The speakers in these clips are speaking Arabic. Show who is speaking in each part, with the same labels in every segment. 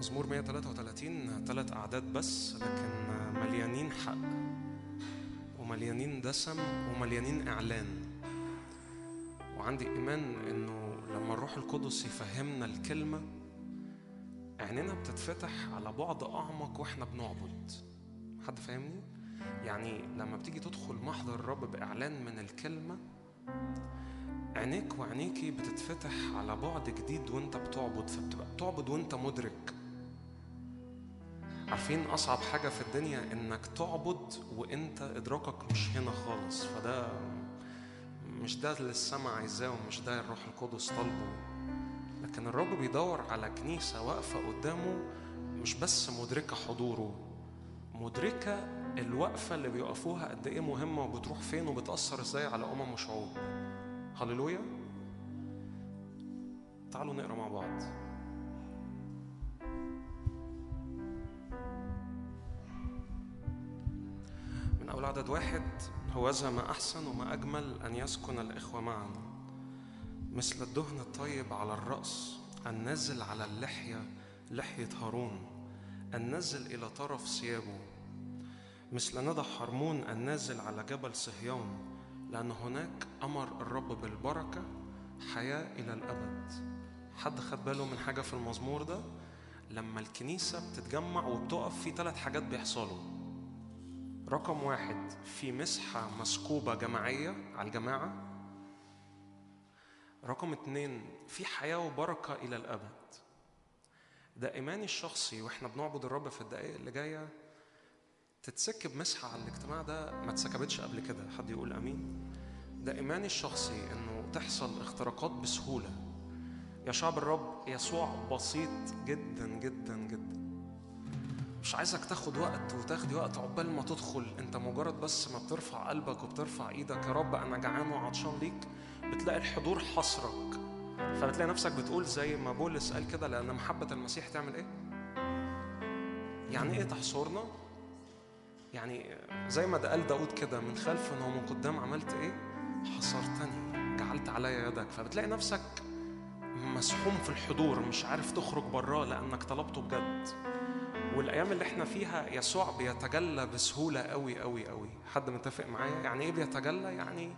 Speaker 1: مزمور 133 ثلاث أعداد بس لكن مليانين حق ومليانين دسم ومليانين إعلان. وعندي إيمان إنه لما الروح القدس يفهمنا الكلمة عينينا بتتفتح على بعد أعمق وإحنا بنعبد. حد فاهمني؟ يعني لما بتيجي تدخل محضر الرب بإعلان من الكلمة عينيك وعينيكي بتتفتح على بعد جديد وإنت بتعبد فبتبقى بتعبد وإنت مدرك. عارفين أصعب حاجة في الدنيا إنك تعبد وإنت إدراكك مش هنا خالص. فده مش ده اللي السماء عايزاه ومش ده الروح القدس طالبه. لكن الرب بيدور على كنيسة واقفة قدامه مش بس مدركة حضوره مدركة الوقفة اللي بيقفوها قد إيه مهمة وبتروح فين وبتأثر إزاي على أمم وشعوب. هللويا. تعالوا نقرأ مع بعض. عدد واحد هوذا ما أحسن وما أجمل أن يسكن الإخوة معا مثل الدهن الطيب على الرأس النازل على اللحية لحية هارون النازل إلى طرف ثيابه. مثل ندى حرمون النازل على جبل صهيون لأن هناك أمر الرب بالبركة حياة إلى الأبد. حد خد باله من حاجة في المزمور ده؟ لما الكنيسة بتتجمع وبتقف في ثلاث حاجات بيحصلوا. رقم واحد في مسحة مسكوبة جماعية على الجماعة. رقم اتنين في حياة وبركة إلى الأبد. ده إيماني الشخصي وإحنا بنعبد الرب في الدقايق اللي جاية تتسكب مسحة على الاجتماع ده ما اتسكبتش قبل كده. حد يقول أمين؟ ده إيماني الشخصي إنه تحصل اختراقات بسهولة. يا شعب الرب يسوع بسيط جدا جدا جدا. مش عايزك تاخد وقت وتاخدي وقت عقبال ما تدخل. انت مجرد بس ما بترفع قلبك وبترفع إيدك يا رب أنا جعان وعطشان ليك بتلاقي الحضور حصرك. فبتلاقي نفسك بتقول زي ما بولس قال كده لأن محبة المسيح تعمل إيه؟ يعني إيه تحصرنا؟ يعني زي ما ده قال داود كده من خلف ومن قدام عملت إيه؟ حصرتني جعلت عليا يدك. فبتلاقي نفسك مسحوم في الحضور مش عارف تخرج براه لأنك طلبته بجد. والأيام اللي إحنا فيها يسوع بيتجلى بسهولة قوي قوي قوي حد متفق معايا؟ يعني إيه بيتجلى؟ يعني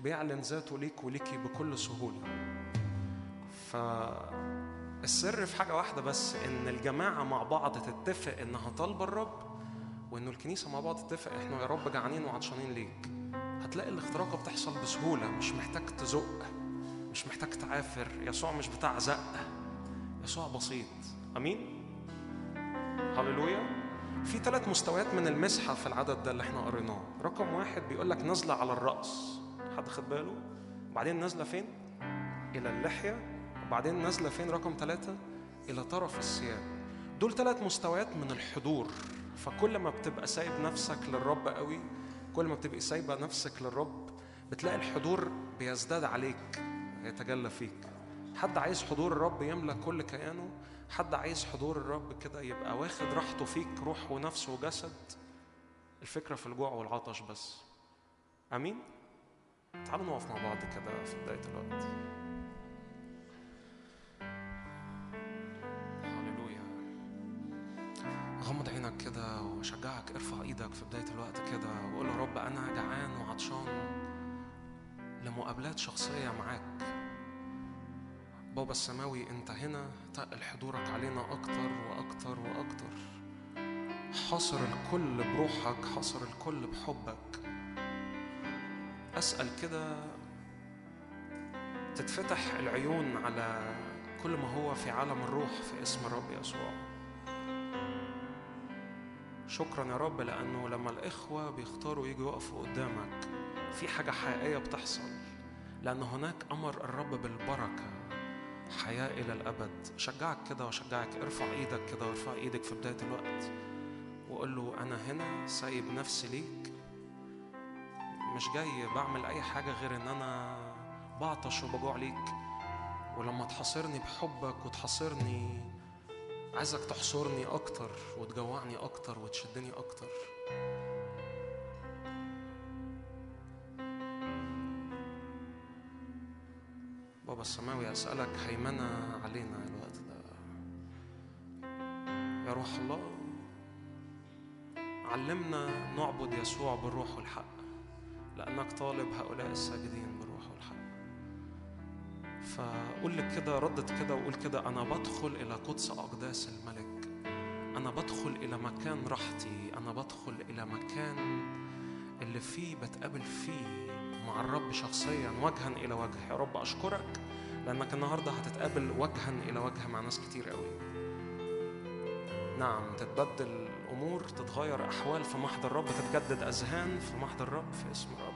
Speaker 1: بيعلن ذاته ليك وليكي بكل سهولة. فالسر في حاجة واحدة بس إن الجماعة مع بعض تتفق إنها طالبة الرب وإنه الكنيسة مع بعض تتفق إحنا يا رب جعانين وعطشانين ليك. هتلاقي الاختراقه بتحصل بسهولة مش محتاج تزق مش محتاج تعافر. يسوع مش بتاع زق يسوع بسيط. آمين؟ هللويا. في ثلاث مستويات من المسحة في العدد ده اللي إحنا قريناه. رقم واحد بيقول لك نازله على الرأس. حد خد باله؟ وبعدين نازله فين؟ إلى اللحية. وبعدين نازله فين؟ رقم ثلاثة إلى طرف الثياب. دول ثلاث مستويات من الحضور. فكل ما بتبقى سايب نفسك للرب قوي كل ما بتبقي سايبة نفسك للرب بتلاقي الحضور بيزداد عليك يتجلى فيك. حد عايز حضور الرب يملى كل كيانه؟ حد عايز حضور الرب كده يبقى واخد راحته فيك روح ونفس وجسد. الفكرة في الجوع والعطش بس. أمين؟ تعالوا نقف مع بعض كده في بداية الوقت. هللويا. غمض عينك كده واشجعك ارفع إيدك في بداية الوقت كده وقول يا رب أنا جعان وعطشان لمقابلات شخصية معاك. بابا السماوي انت هنا تقل حضورك علينا أكتر وأكتر وأكتر. حاصر الكل بروحك حاصر الكل بحبك. أسأل كده تتفتح العيون على كل ما هو في عالم الروح في اسم الرب يسوع. شكرا يا رب لأنه لما الإخوة بيختاروا يجوا يقفوا قدامك في حاجة حقيقية بتحصل. لأن هناك أمر الرب بالبركة. حياة إلى الأبد. شجعك كده وشجعك. ارفع إيدك كده وارفع إيدك في بداية الوقت. وقول له أنا هنا سايب نفسي ليك. مش جاي بعمل أي حاجة غير إن أنا بعطش وبجوع ليك. ولما تحاصرني بحبك وتحاصرني عايزك تحصرني أكتر وتجوعني أكتر وتشدني أكتر. السماوي أسألك هيمنة علينا الوقت ده. روح الله علمنا نعبد يسوع بالروح والحق لأنك طالب هؤلاء الساجدين بالروح والحق. فقول لك كده ردت كده وقول كده أنا بدخل إلى قدس أقداس الملك أنا بدخل إلى مكان راحتي أنا بدخل إلى مكان اللي فيه بتقابل فيه مع الرب شخصيا وجها إلى وجه. يا رب أشكرك لأنك النهاردة هتتقابل وجها إلى وجه مع ناس كتير قوي. نعم تتبدل أمور تتغير أحوال في محضر الرب تتجدد أذهان في محضر الرب في اسم الرب.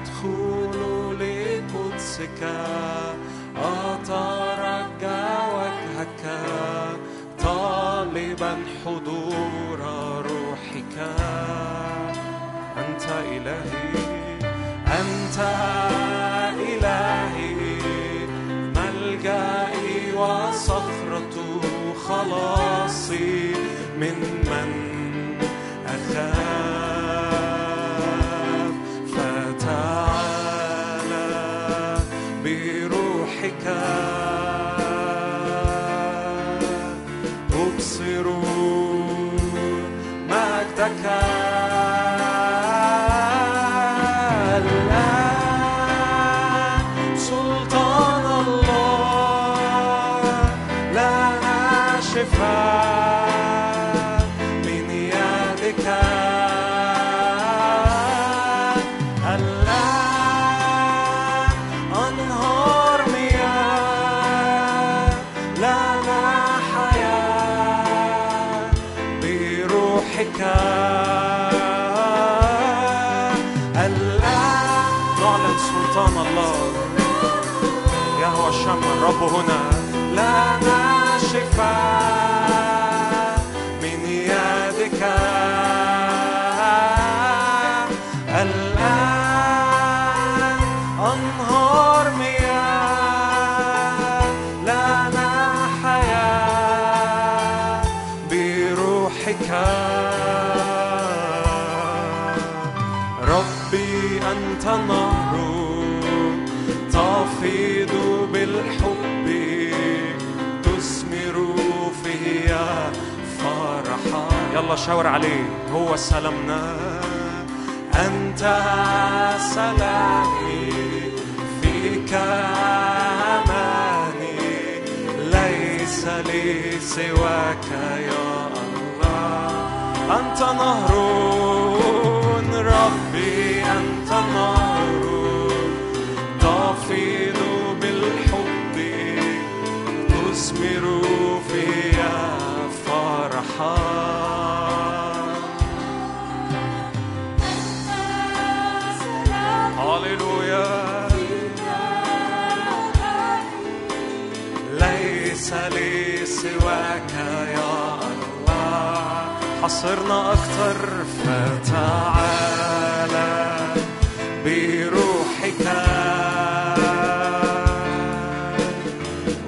Speaker 1: أدخل لقدسك أترجى وجهك طالبا حضور روحك. أنت إلهي. يلا شاور عليه. هو سلامنا. أنت سلامي. فيك أماني. ليس لي سواك يا الله. أنت نهر حصرنا أكتر فتعالى بروحك.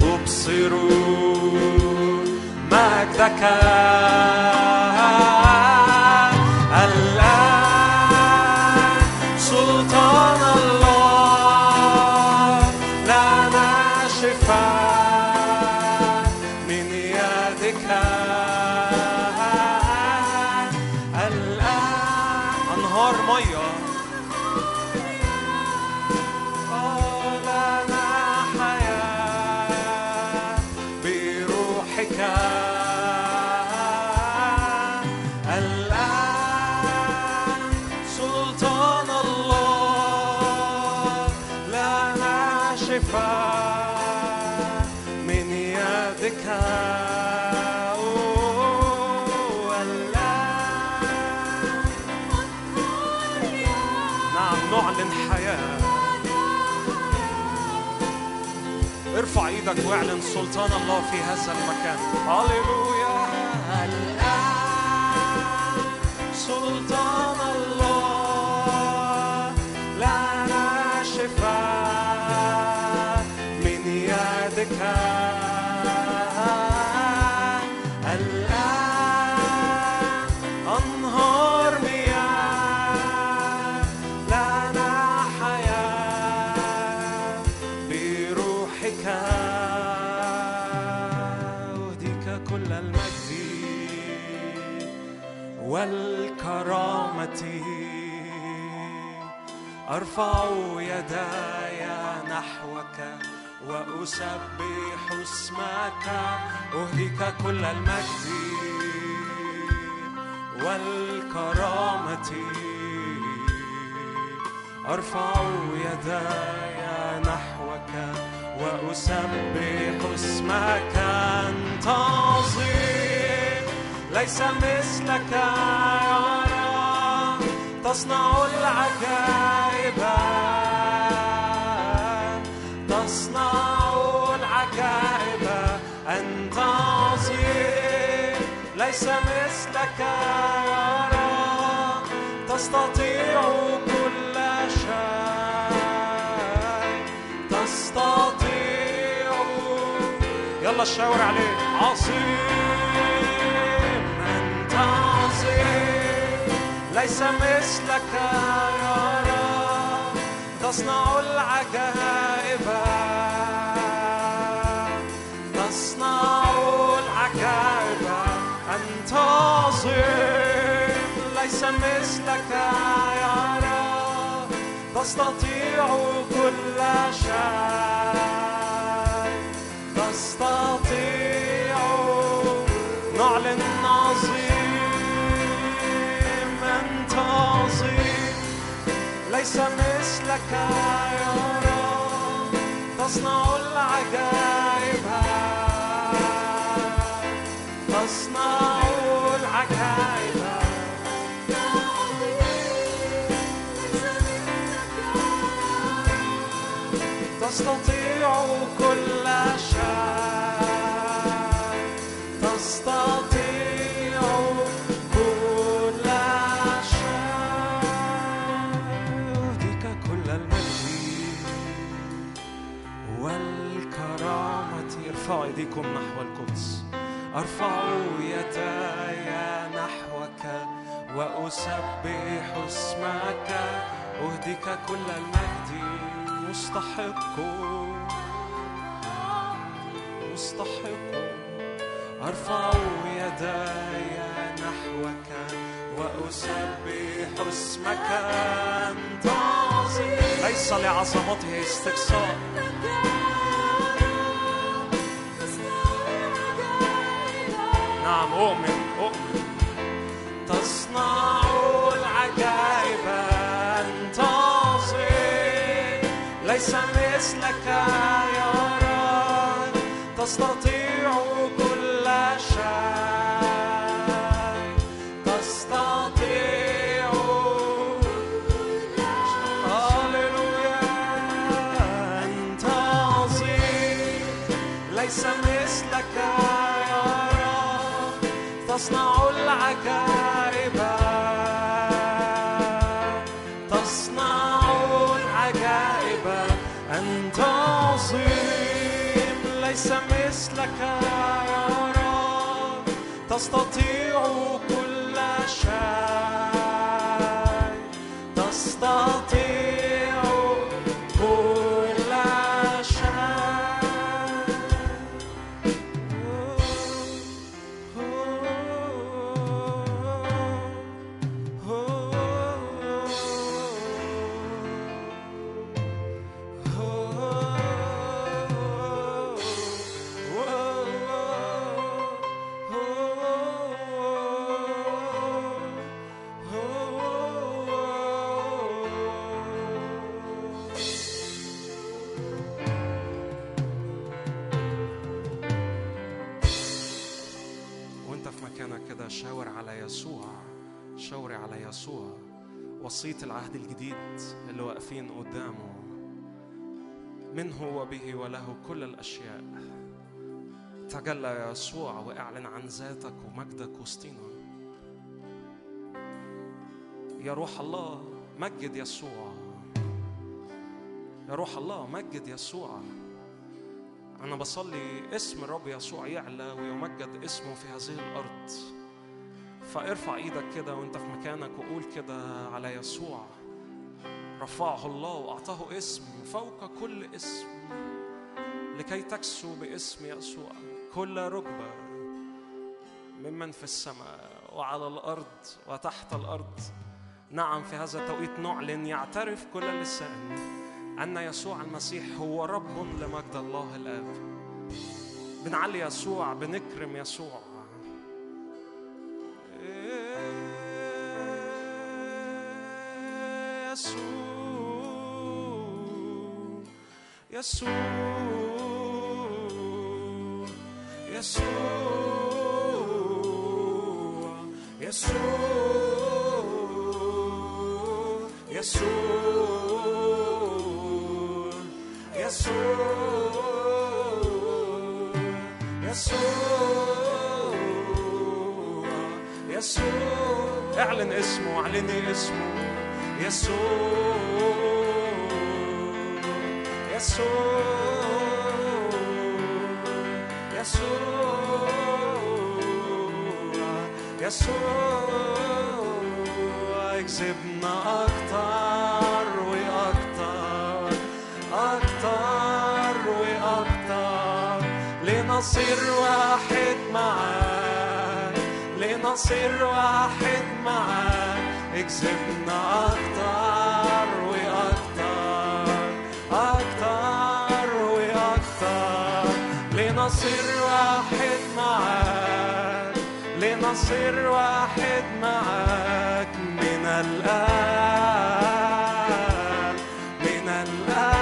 Speaker 1: أبصروا مجدك سلطان الله في هذا المكان. هللويا. أرفع يداي نحوك وأسبح اسمك. أهديك كل المجد والكرامة. أرفع يداي نحوك وأسبح اسمك. أنت عظيم ليس مثلك. يرى تصنع العجائب. ليس مثلك يرى تستطيع كل شيء. تستطيع. يلا شاور عليه عظيم أنت عظيم. ليس مثلك يرى تصنع العجائب. تصنع أنت عظيم ليس مثلك يرى تستطيع كل شيء. تستطيع. نعلن عظيم أنت عظيم ليس مثلك يرى تصنع العجائب. تصنع ايديكم نحو القدس. أرفع يداي نحوك وأسبح اسمك. اهديك كل المجد. مستحق مستحق أرفع يداي نحوك وأسبح اسمك. أنت عظيم. ليس لعظمته استقصاء. نعم أؤمن أؤمن. تصنع ليس مثلك يرى تستطيع كل شيء. تستطيع. هللويا أنت عظيم. ليس مثلك يرى تصنع العجائب ليس مثلك يرى تستطيع كل شيء تستطيع منه وبه وله كل الأشياء. تجلى يسوع وأعلن عن ذاتك ومجدك وسطينا. يا روح الله مجد يسوع. يا روح الله مجد يسوع. أنا بصلي اسم الرب يسوع يعلى ويمجد اسمه في هذه الأرض. فارفع إيدك كده وأنت في مكانك وقول كده على يسوع. رفعه الله وأعطاه اسم فوق كل اسم. لكي تكسو باسم يسوع. كل ركبة ممن في السماء وعلى الأرض وتحت الأرض. نعم في هذا التوقيت نعلن يعترف كل لسان أن يسوع المسيح هو رب لمجد الله الآب. بنعلي يسوع بنكرم يسوع. يسوع. يسوع يسوع يسوع يسوع يسوع يسوع اعلن اسمه اعلني اسمه يسوع يسوع يسوع. يسوع اكسبنا أكتر وأكتر أكتر وأكتر لنصير واحد معاك لنصير واحد معاك اكسبنا أكتر لنصير واحد معاك. لنصير واحد معاك من الآن من الآن.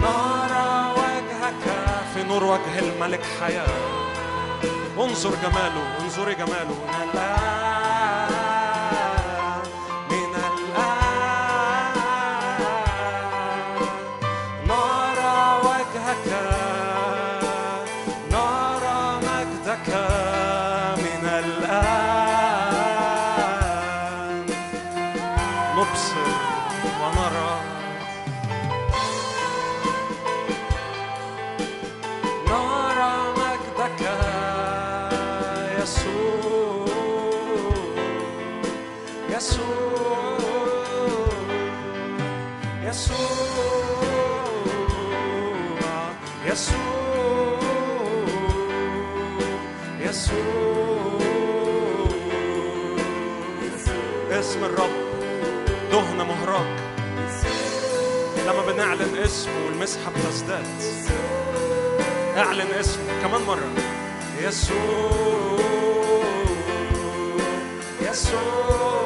Speaker 1: نرى وجهك في نور وجه الملك حياة. انظر جماله انظري جماله من الآن. اسم الرب دهن مهراق لما بنعلن اسمه بتزداد اعلن اسمه كمان مرة. يسوع يسوع يسوع.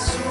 Speaker 1: soul.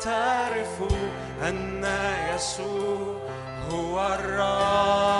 Speaker 1: تعرف أن يسوع هو الرب.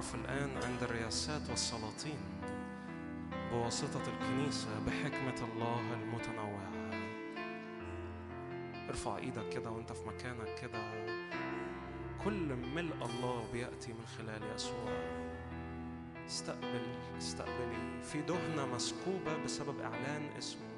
Speaker 1: نتعرف الآن عند الرياسات والسلاطين بواسطة الكنيسة بحكمة الله المتنوعة. ارفع إيدك كده وأنت في مكانك كده. كل ملء الله بيأتي من خلال يسوع. استقبل استقبلي. في دهنة مسكوبة بسبب إعلان اسمه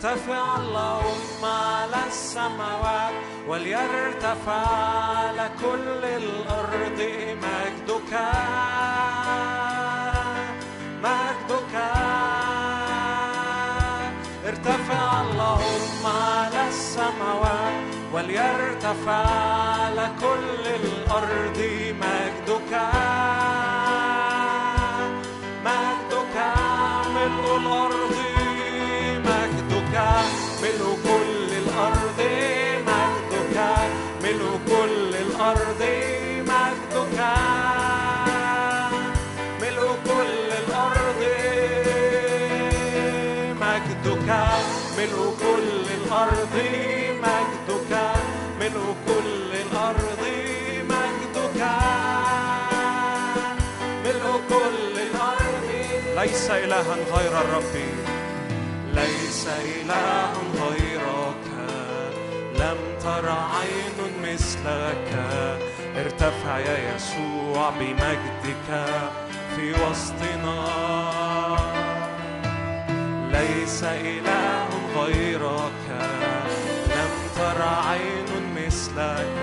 Speaker 1: ارتفع اللهم على السماوات وليرتفع على كل الأرض. مجدك مجدك. ارتفع اللهم على السماوات وليرتفع على كل الأرض. مجدك. ملء كل الأرض مجدك ملء كل الأرض مجدك. ملء كل الأرض. ليس إلها غير الرب ليس إله غيرك. لم تر عين مثلك. ارتفع يا يسوع بمجدك في وسطنا. ليس إله غيرك. لم تر عين مثلك.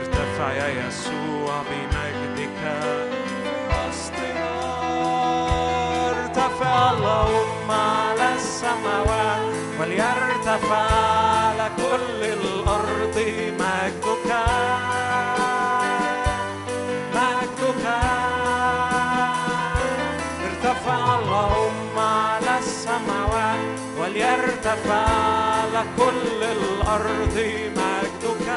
Speaker 1: ارتفع يا يسوع بمجدك. وسطنا ارتفع اللهم على السماوات. وليرتفع على كل الأرض مجدك. على كل الأرض مجدك.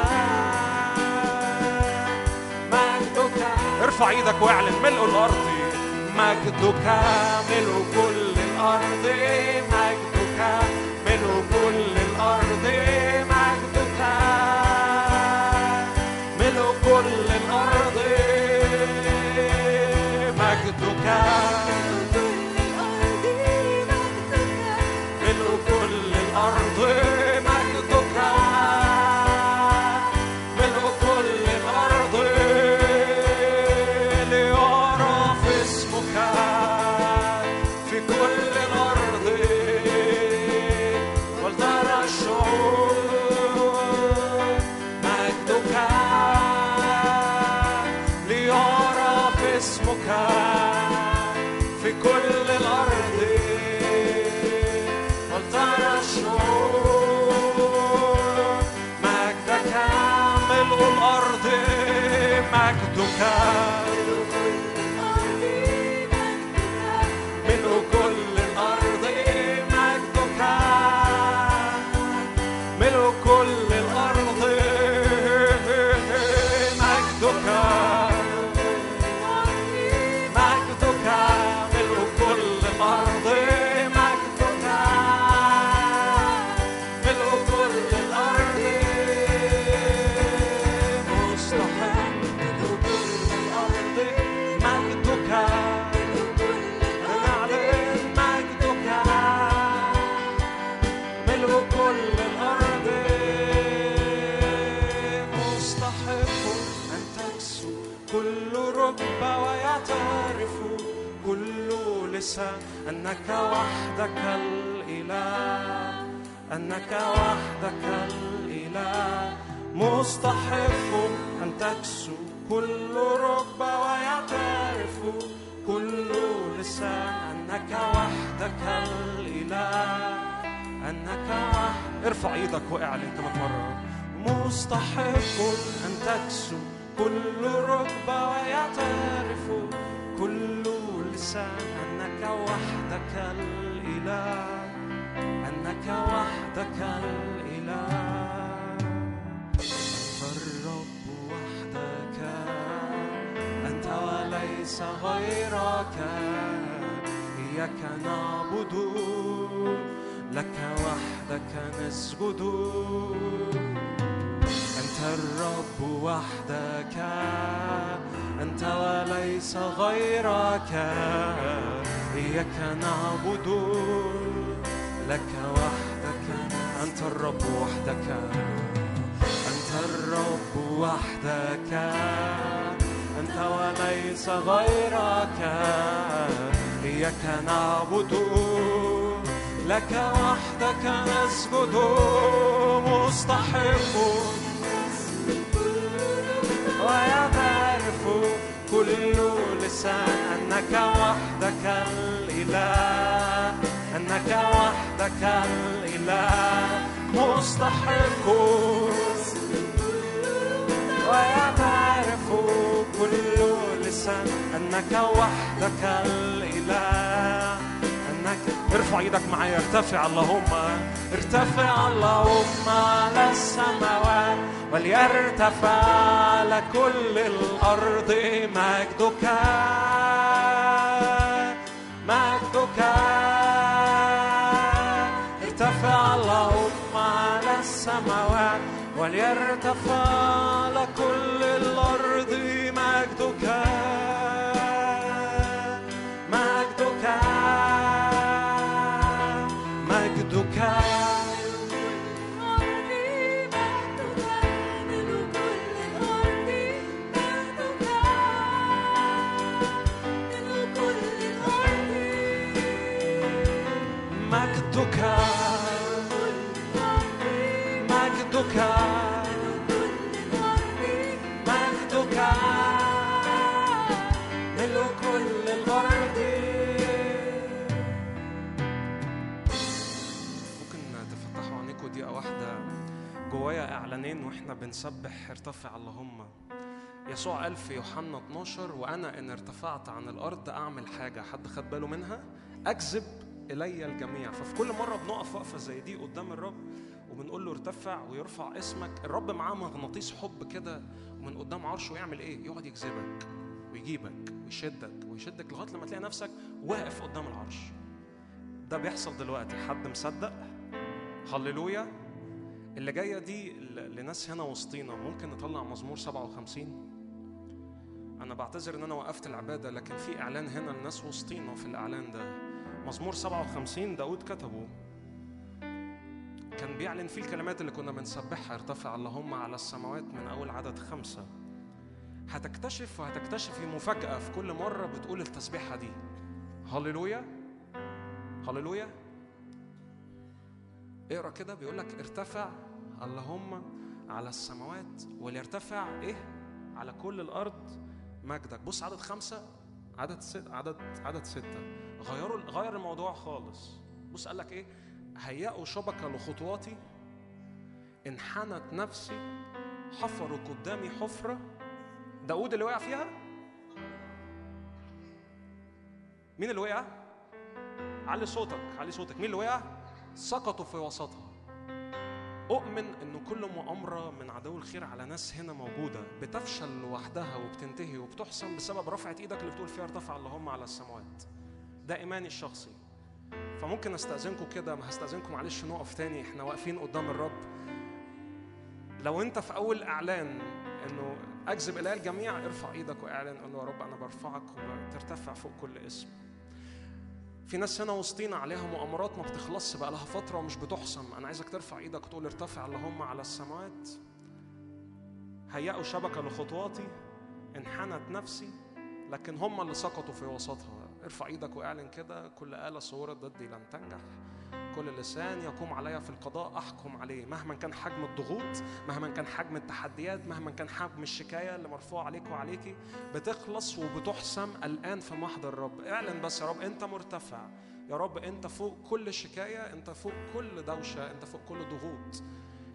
Speaker 1: مجدك. ارفع إيدك واعلن ملء الأرض مجدك. ملء كل الأرض مجدك. ملء كل الأرض مجدك. وحدك الإله أنك وحدك الإله. مستحق أن تكسو كل ركبة ويعترف كل لسان. أنك وحدك الإله أنك وحدك ارفع إيدك واعلن كمان مرة. مستحق أن تكسو كل ركبة ويعترف كل لسان. أنك وحدك الإله أنك وحدك الإله. الرب وحدك أنت وليس غيرك. إياك نعبد لك وحدك نسجد. أنت الرب وحدك أنت وليس غيرك. إياك نعبد لك وحدك أنت الرب وحدك أنت الرب وحدك أنت وليس غيرك. إياك نعبد لك وحدك نسجد مستحق. ويعرف كل لسان أنك وحدك الإله أنك وحدك الإله مستحق. ويعرف كل لسان أنك وحدك الإله. أنك ارفع إيدك معايا. ارتفع اللهم. ارتفع اللهم على السماوات وليرتفع على كل الأرض. مجدك. مجدك. ارتفع اللهم على السماوات وليرتفع بنسبح ارتفع اللهم. يسوع قال في يوحنا 12 وأنا إن ارتفعت عن الأرض أعمل حاجة. حد خد باله منها؟ أجذب إلي الجميع. ففي كل مرة بنقف وقفة زي دي قدام الرب وبنقول له ارتفع ويرفع اسمك. الرب معاه مغناطيس حب كده ومن قدام عرشه يعمل إيه؟ يقعد يجذبك ويجيبك ويشدك ويشدك لغاية لما تلاقي نفسك واقف قدام العرش. ده بيحصل دلوقتي. حد مصدق؟ هللويا! اللي جاية دي لناس هنا وسطينا. ممكن نطلع مزمور 57 أنا بعتذر إن أنا وقفت العبادة لكن في إعلان هنا لناس وسطينا في الإعلان ده. مزمور 57 داود كتبه. كان بيعلن فيه الكلمات اللي كنا بنسبحها ارتفع اللهم على السماوات من أول عدد خمسة. هتكتشف وهتكتشفي مفاجأة في كل مرة بتقول التسبيحة دي. هللويا؟ هللويا؟ اقرأ كده بيقول لك ارتفع اللهم على السماوات وليرتفع إيه؟ على كل الأرض مجدك. بص عدد خمسة عدد ست عدد عدد ستة. غيروا غير الموضوع خالص. بص قال لك إيه؟ هيئوا شبكة لخطواتي. انحنت نفسي حفروا قدامي حفرة. داود اللي وقع فيها؟ مين اللي وقع؟ علي صوتك علي صوتك. مين اللي وقع؟ سقطوا في وسطها. أؤمن إن كل مؤامرة من عدو الخير على ناس هنا موجودة بتفشل لوحدها وبتنتهي وبتحسن بسبب رفعة إيدك اللي بتقول فيها ارتفع اللهم على السماوات. ده إيماني الشخصي. فممكن أستأذنكم كده ما هستأذنكم معلش نقف تاني إحنا واقفين قدام الرب. لو أنت في أول إعلان إنه أجذب الي الجميع ارفع إيدك واعلن قول له يا رب أنا برفعك وترتفع فوق كل اسم. في ناس هنا وسطينا عليها مؤامرات ما بتخلصش بقى لها فترة ومش بتحسم أنا عايزك ترفع إيدك وتقول ارتفع اللهم على السماوات. هيئوا شبكة لخطواتي انحنت نفسي لكن هم اللي سقطوا في وسطها. ارفع إيدك واعلن كده كل آلة صورت ضدي لن تنجح. كل لسان يقوم علي في القضاء أحكم عليه. مهما كان حجم الضغوط مهما كان حجم التحديات مهما كان حجم الشكاية اللي مرفوع عليك وعليكي بتخلص وبتحسم الآن في محضر الرب. اعلن بس يا رب أنت مرتفع. يا رب أنت فوق كل شكاية أنت فوق كل دوشة أنت فوق كل ضغوط.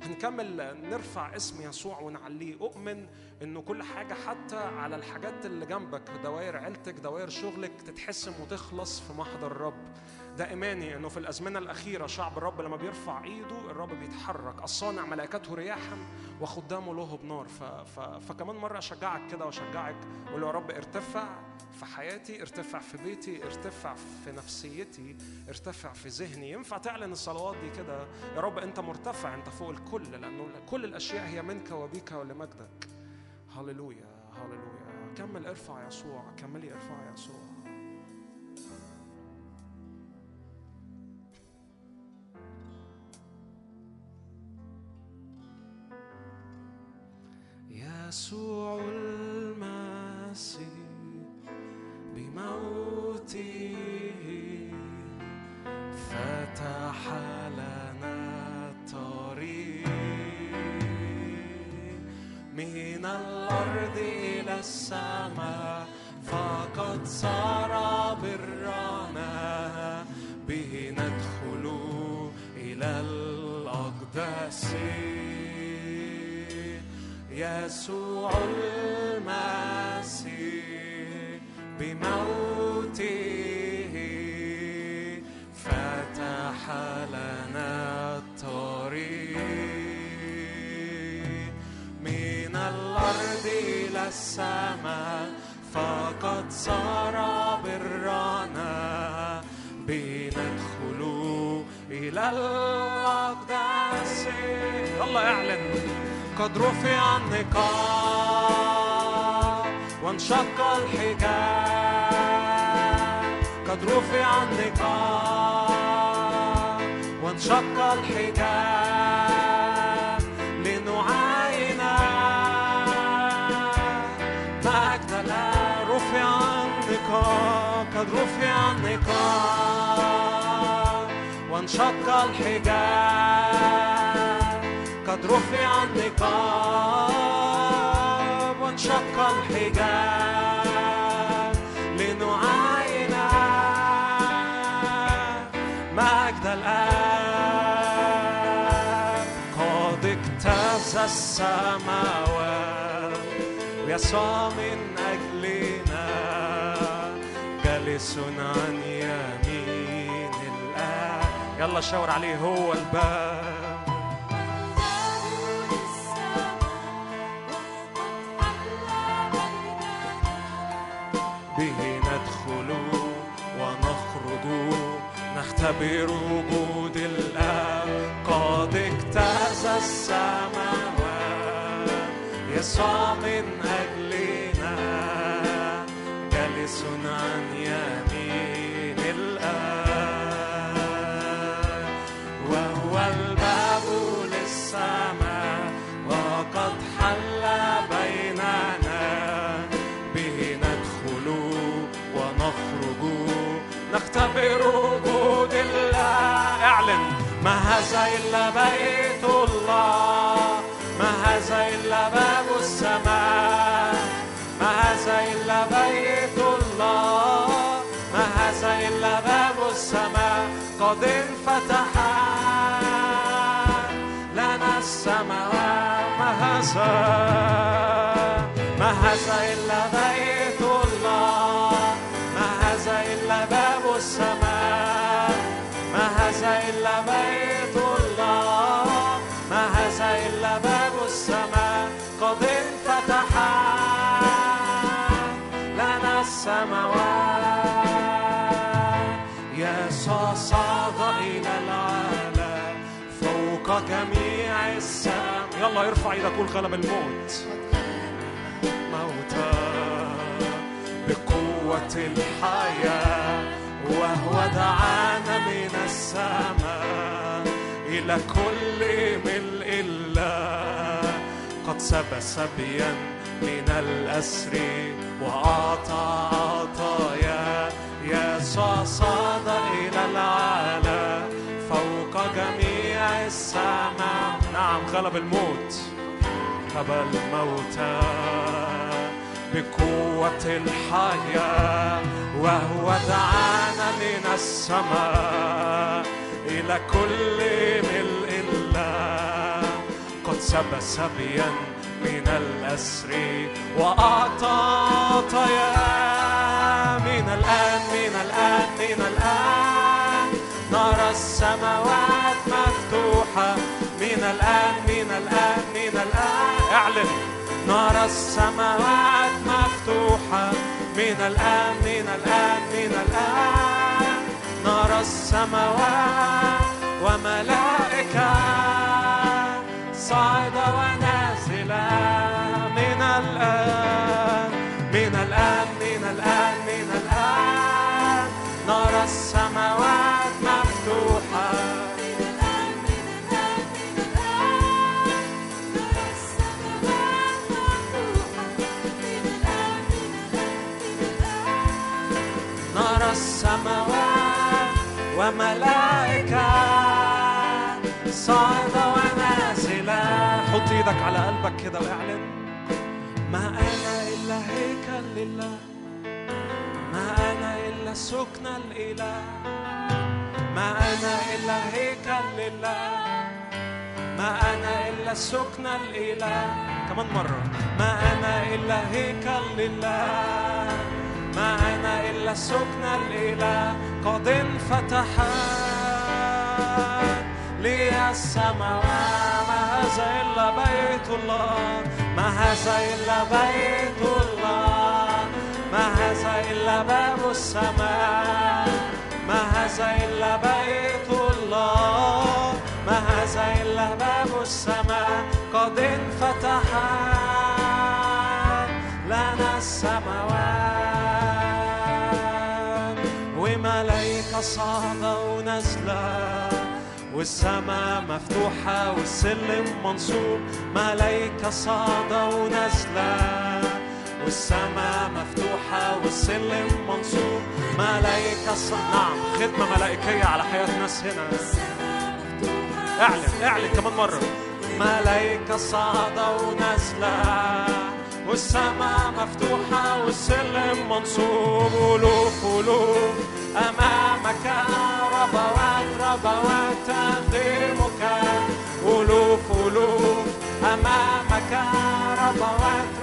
Speaker 1: هنكمل نرفع اسم يسوع ونعليه. أؤمن إنه كل حاجة حتى على الحاجات اللي جنبك دوائر عيلتك دوائر شغلك تتحسم وتخلص في محضر الرب. ده إيماني إنه في الأزمنة الأخيرة شعب الرب لما بيرفع إيده الرب بيتحرك الصانع ملائكته رياحا وخدامه له بنار. ف... ف... فكمان مرة أشجعك كده وأشجعك أقول له يا رب ارتفع في حياتي ارتفع في بيتي ارتفع في نفسيتي ارتفع في ذهني. ينفع تعلن الصلوات دي كده؟ يا رب أنت مرتفع أنت فوق الكل لأنه كل الأشياء هي منك وبيك ولمجدك. هللويا هللويا. كمل ارفع يسوع كملي ارفع يسوع. يسوع المسيح بموته فتح لنا الطريق. من الأرض إلى السماء فقد صار برنا به ندخل إلى الاقداس يسوع المسيح بموته فتح لنا الطريق. من الأرض إلى السماء فقد صار برنا. بندخل إلى الأقداس الله يعلن. قد رفع النقاب وانشق الحجاب قد رفع النقاب وانشق الحجاب لنعاين مجد الله رفع النقاب قد رفع النقاب وانشق الحجاب رفع النقاب وانشق الحجاب لنعاين مجد الآب. قد اجتاز السماوات ويسوع من أجلنا. جالس عن يمين الآب. يلا شاور عليه هو الباب. وجود الآب قد اجتاز السماوات. يسوع من أجلنا جالس عن يمين الآب. وهو الباب للسماء. هذا إلا بيت الله ما هذا إلا باب السماء ما هذا إلا بيت الله ما هذا إلا باب السماء قد انفتح لنا السماوات ما هذا؟ ما هذا إلا السماوات. يسوع إلى العالم فوق جميع السماء. يلا ارفع إيدك قول غلب الموت. موتى بقوة الحياة وهو دعانا من السماء. إلى كل ملء الله قد سب سبيا من الأسر وأعطى عطايا. يسوع صعد إلى العالم فوق جميع السماء. نعم غلب الموت غلب الموتى بقوة الحياة. وهو دعانا من السماء إلى كل ملء الله. قد سب سبيا من الأسر وأعطى عطايا من الآن من الآن من الآن. نرى السماوات مفتوحة من الآن من الآن من الآن. اعلن. نرى السماوات مفتوحة من الآن من الآن من الآن. نرى السماوات وملائكة صاعدة ونازلة الآن من الآن من الآن نرى السماوات مفتوحة. نرى السماوات وملائكة صاعدة ونازلة حط إيدك على قلبك كده واعلن. هيكل لله ما أنا إلا سكن الإله. ما أنا إلا هيكل لله. ما أنا إلا سكن الإله. كمان مرة. ما أنا إلا هيكل لله. ما أنا إلا سكن الإله. قد انفتحت لي السماوات. ما هذا إلا بيت الله. ما هذا إلا بيت الله. ما هذا إلا باب السماء. ما هذا إلا بيت الله. ما هذا إلا باب السماء. قد لنا السماوات. وملايكة صاعدة ونازلة والسماء مفتوحة والسلم منصوب. ملايكة صاعدة ونازلة والسماء مفتوحة والسلم منصوب. ملايكة ص... نعم خدمة ملائكية على حياة ناس هنا. اعلن اعلن كمان مرة. ملايكة صاعدة ونازلة. والسماء مفتوحة والسلم منصوب. ألوف ألوف أمامك ربوات ربوات تقدمك. ألوف ألوف أمامك ربوات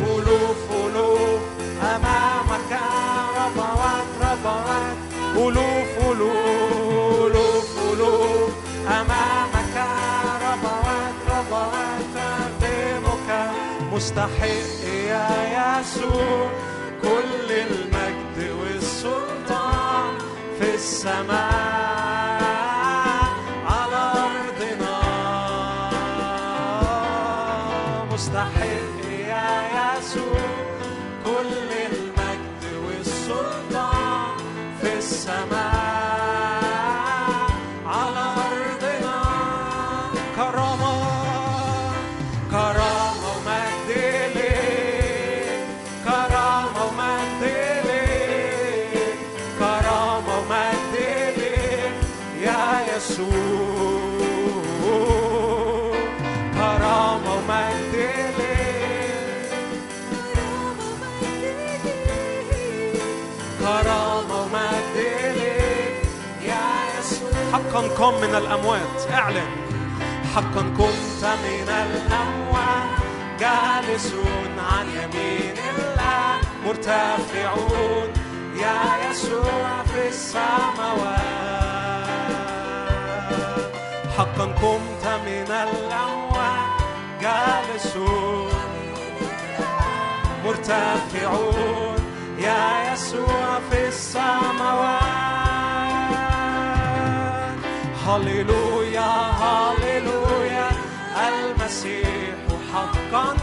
Speaker 1: ألوف ألوف ربوات ألوف ألوف ألوف ربوات مستحق يا يسوع كل المجد والسلطان في السماء حقا قم من الأموات. اعلن. حقا كنت من الأموات. جالسون عن يمين الله. مرتفعون. يا يسوع في السماوات. حقا كنت من الأموات. جالسون. مرتفعون. يا يسوع في السماوات. هللويا هللويا المسيح حقا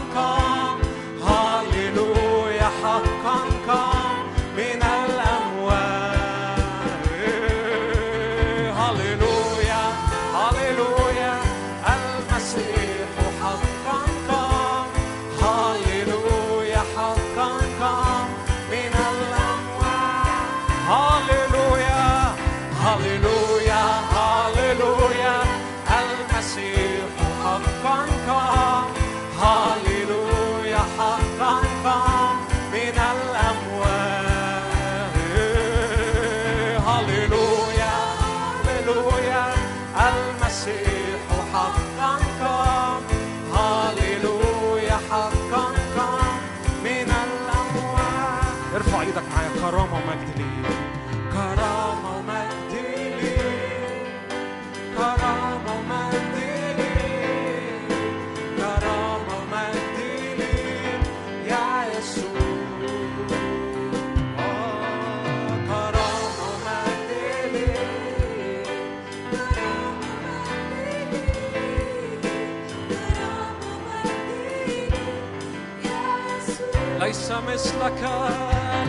Speaker 1: مثلك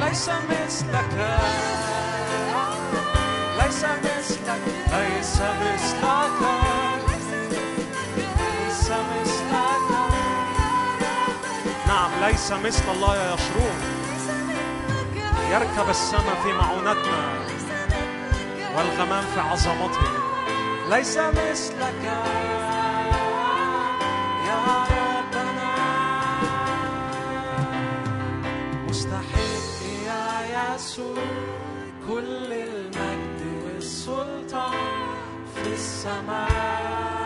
Speaker 1: ليس مثلك ليس مثلك ليس مثلك ليس مثلك نعم ليس مثل الله يا يشرون يركب السماء في معونتنا والغمام في عظمته. ليس مثلك يسوع كل المجد والسلطان في السماء.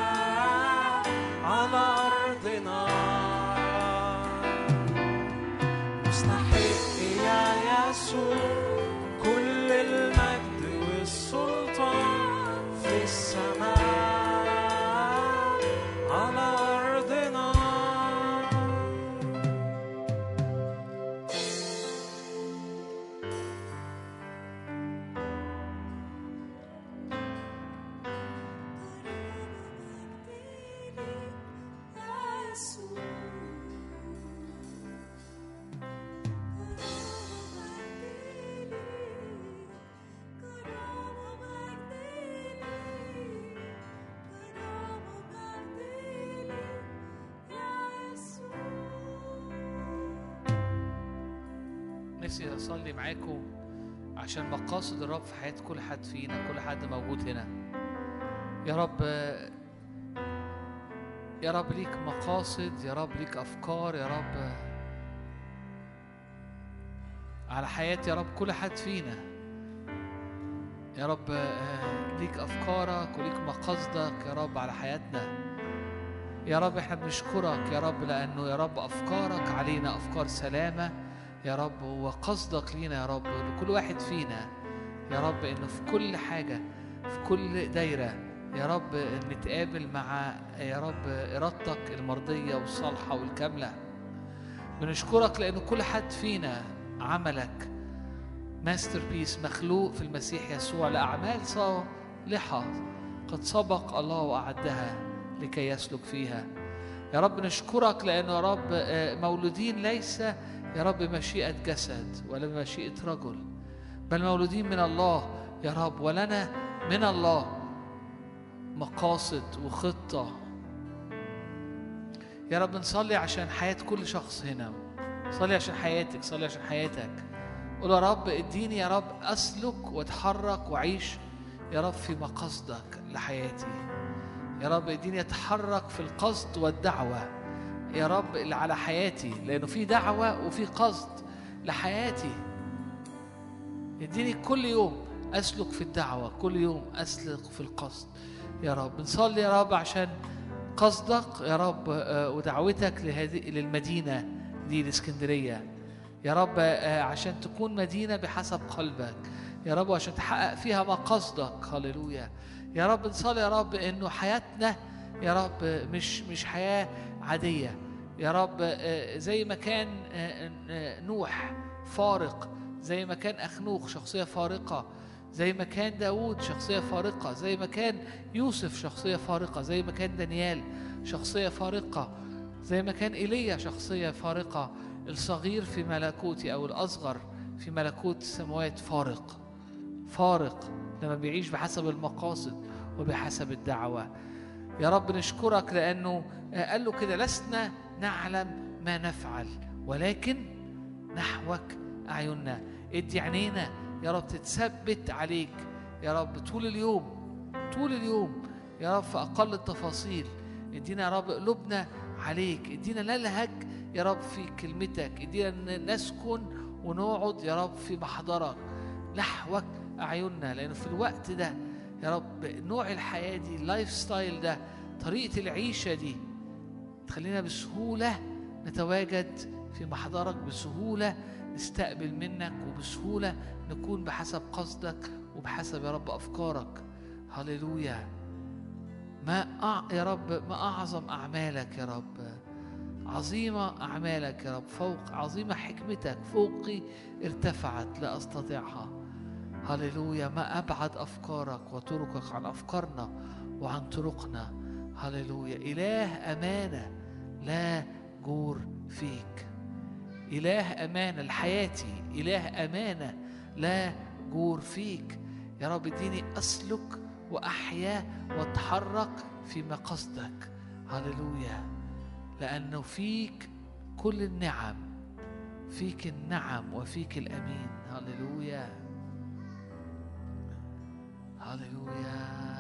Speaker 2: حياه كل حد فينا كل حد موجود هنا يا رب يا رب ليك مقاصد يا رب ليك افكار يا رب على حياة يا رب كل حد فينا يا رب آه، ليك افكارك وليك مقاصدك يا رب على حياتنا يا رب إحنا بنشكرك يا رب لأنه يا رب افكارك علينا افكار سلامه يا رب وقصدك لينا يا رب لكل واحد فينا يا رب إنه في كل حاجة في كل دايرة يا رب نتقابل مع يا رب إرادتك المرضية والصالحة والكاملة. بنشكرك لأنه كل حد فينا عملك masterpiece مخلوق في المسيح يسوع لأعمال صالحة قد سبق الله وأعدها لكي يسلك فيها. يا رب نشكرك لأنه يا رب آه، مولودين ليس يا رب بمشيئه جسد ولا بمشيئه رجل. بل مولودين من الله يا رب. ولنا من الله مقاصد وخطة. يا رب نصلي عشان حياة كل شخص هنا. صلي عشان حياتك صلي عشان حياتك. قول يا رب اديني يا رب أسلك واتحرك وأعيش يا رب في مقاصدك لحياتي. يا رب اديني أتحرك في القصد والدعوة يا رب اللي على حياتي لأنه في دعوة وفي قصد لحياتي. اديني كل يوم أسلك في الدعوة كل يوم أسلك في القصد. يا رب نصلي يا رب عشان قصدك يا رب آه، ودعوتك لهذه للمدينة دي الإسكندرية. يا رب آه، عشان تكون مدينة بحسب قلبك. يا رب وعشان تحقق فيها مقاصدك هللويا. يا رب نصلي يا رب إنه حياتنا يا رب مش مش حياة عادية. يا رب آه، زي ما كان نوح فارق زي ما كان أخنوخ شخصية فارقة زي ما كان داود شخصية فارقة زي ما كان يوسف شخصية فارقة زي ما كان دانيال شخصية فارقة زي ما كان إيليا شخصية فارقة الصغير في ملكوتي أو الأصغر في ملكوت السماوات فارق. فارق لما بيعيش بحسب المقاصد وبحسب الدعوة. يا رب نشكرك لأنه قال له كده لسنا نعلم ما نفعل ولكن نحوك أعيننا. ادي عينينا. يا رب تتثبت عليك. يا رب طول اليوم طول اليوم يا رب في أقل التفاصيل. إدينا يا رب قلوبنا عليك. إدينا نلهج يا رب في كلمتك. إدينا نسكن ونقعد يا رب في محضرك. نحوك أعيننا. لأنه في الوقت ده يا رب نوع الحياة دي ال lifestyle ده طريقة العيشة دي تخلينا بسهولة نتواجد في محضرك بسهولة. نستقبل منك وبسهولة نكون بحسب قصدك وبحسب يا رب أفكارك. هللويا. ما أع... يا رب ما أعظم أعمالك يا رب. عظيمة أعمالك يا رب. فوق عظيمة حكمتك فوقي ارتفعت لا أستطيعها. هللويا. ما أبعد أفكارك وطرقك عن أفكارنا وعن طرقنا. هللويا. إله أمانة لا جور فيك. إله أمانة لحياتي إله أمانة لا جور فيك. يا رب اديني أسلك وأحيا وأتحرك في مقصدك هللويا. لأنه فيك كل النعم فيك النعم وفيك الأمين. هللويا. هللويا.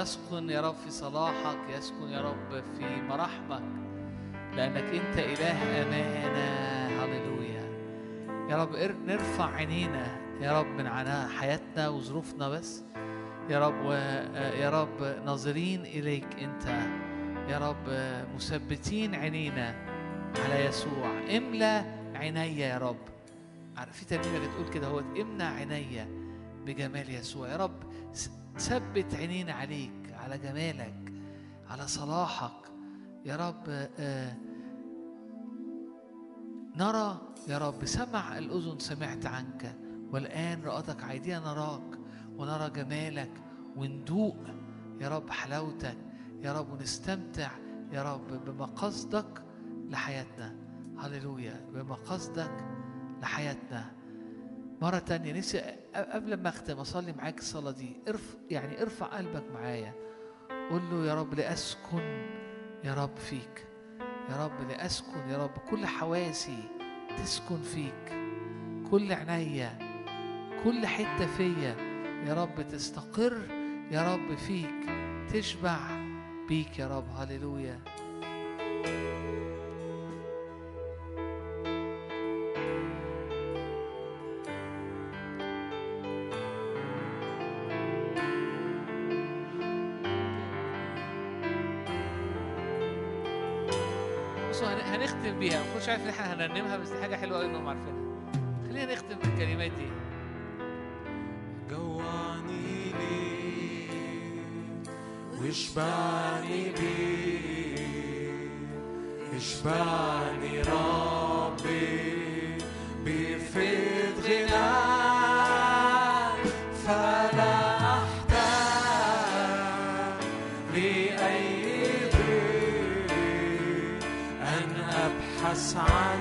Speaker 2: يسكن يا رب في صلاحك يسكن يا رب في مراحمك لأنك أنت إله أمانة. هللويا. يا رب نرفع عينينا يا رب من عنا حياتنا وظروفنا بس. يا رب و- يا رب ناظرين إليك أنت. يا رب مثبتين عينينا على يسوع. املى عيني يا رب. في ترنيمه بتقول كده هو امنع عيني بجمال يسوع. يا رب ثبت عينينا عليك على جمالك على صلاحك. يا رب آه، نرى يا رب سمع الأذن سمعت عنك. والآن رأتك عيدينا نراك ونرى جمالك وندوق. يا رب حلاوتك. يا رب ونستمتع يا رب بمقاصدك لحياتنا. هللويا. بمقاصدك لحياتنا. مرة تانية نفسي قبل ما أختم أصلي معاك الصلاة دي. ارف يعني ارفع قلبك معايا. قول له يا رب لأسكن يا رب فيك. يا رب لأسكن يا رب. كل حواسي تسكن فيك. كل عينيا كل حتة فيا يا رب تستقر يا رب فيك. تشبع بيك يا رب. هللويا. بيها. ما كنتش عارف إن إحنا هنرنمها بس دي حاجة حلوة قوي انهم عارفينها. خلينا نختم بالكلمات دي.
Speaker 1: جوعني ليه واشبعني بيه اشبعني ربي بفيض غناك أبحث عن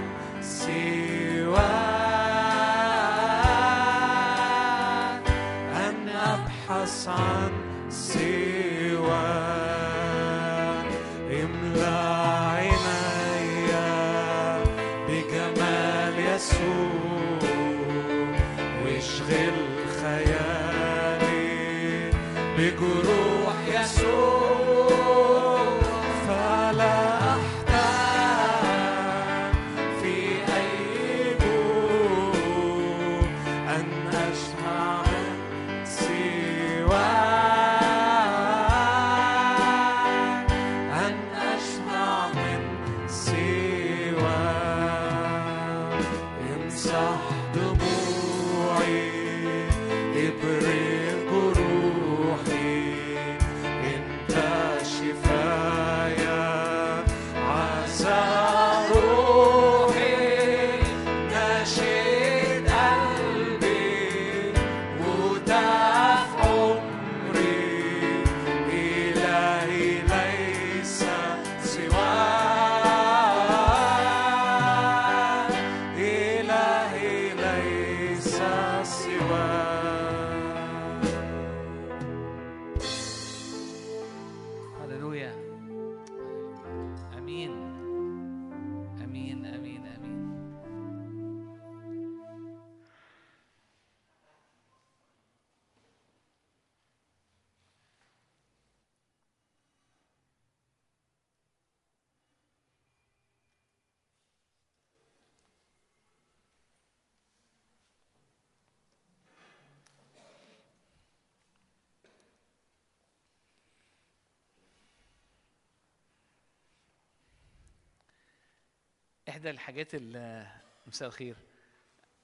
Speaker 2: إحدى الحاجات ال- مساء الخير.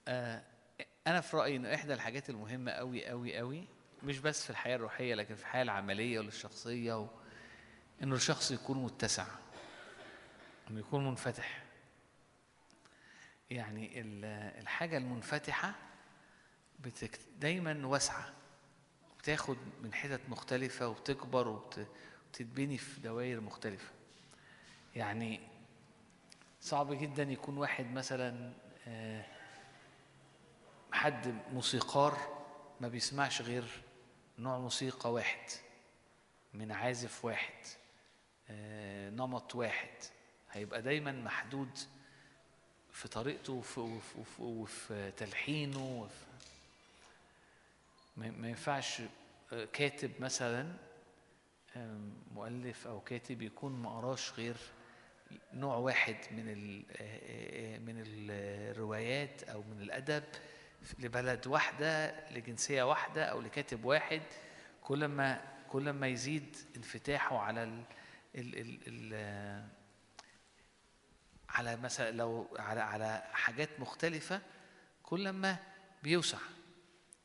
Speaker 2: آه، أنا في رأيي إنه إحدى الحاجات المهمة قوي قوي قوي مش بس في الحياة الروحية لكن في الحياة العملية والشخصيه و... إنه الشخص يكون متسع إنه يكون منفتح. يعني ال- الحاجة المنفتحة بتك... دايما واسعة. بتاخد من حتت مختلفة وبتكبر وبت... وتتبني في دوائر مختلفة. يعني صعب جدا يكون واحد مثلا آه، حد موسيقار ما بيسمعش غير نوع موسيقى واحد من عازف واحد آه، نمط واحد. هيبقى دايما محدود في طريقته وفي, وفي, وفي, وفي تلحينه وفي ما ينفعش آه، كاتب مثلا مؤلف أو كاتب يكون ما قراش غير نوع واحد من من الروايات أو من الأدب لبلد واحدة لجنسية واحدة أو لكاتب واحد كل ما كل ما يزيد انفتاحه على ال ال ال ال على مثلا لو على على حاجات مختلفة كل ما بيوسع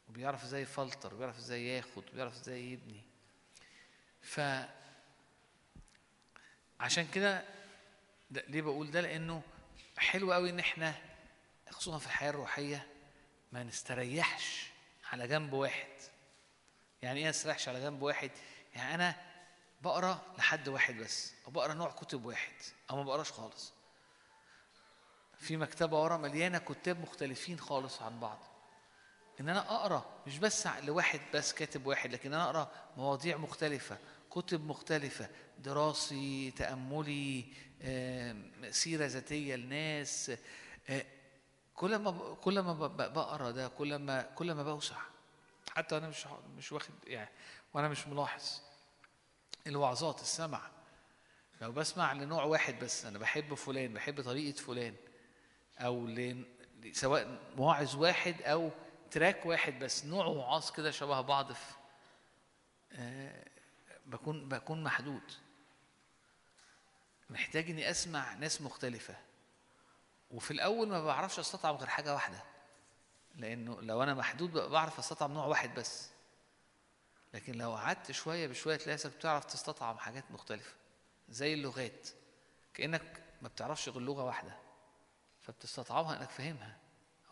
Speaker 2: وبيعرف إزاي يفلتر وبيعرف إزاي ياخد وبيعرف إزاي يبني. ف عشان كده ده ليه بقول ده؟ لأنه حلو قوي إن إحنا خصوصا في الحياة الروحية ما نستريحش على جنب واحد. يعني إيه ما نستريحش على جنب واحد؟ يعني أنا بقرأ لحد واحد بس أو بقرأ نوع كتب واحد أو ما بقرأش خالص. في مكتبة ورا مليانة كتاب مختلفين خالص عن بعض. إن أنا أقرأ مش بس لواحد بس كاتب واحد لكن أنا أقرأ مواضيع مختلفة. كتب مختلفة دراسي تأملي آم، سيرة ذاتية لناس آه، كل ما كل ما بقرأ ده كل ما كل ما بوسع. حتى أنا مش مش واخد يعني وأنا مش ملاحظ. الوعظات السمع. لو بسمع لنوع واحد بس أنا بحب فلان بحب طريقة فلان أو ل... سواء مواعظ واحد أو تراك واحد بس نوع وعاظ كده شبه بعض في آه بكون بكون محدود. محتاج إني أسمع ناس مختلفة. وفي الأول ما بعرفش أستطعم غير حاجة واحدة. لأنه لو أنا محدود بعرف أستطعم نوع واحد بس. لكن لو قعدت شوية بشوية تلاقي نفسك بتعرف تستطعم حاجات مختلفة. زي اللغات. كأنك ما بتعرفش غير لغة واحدة. فبتستطعمها إنك فاهمها.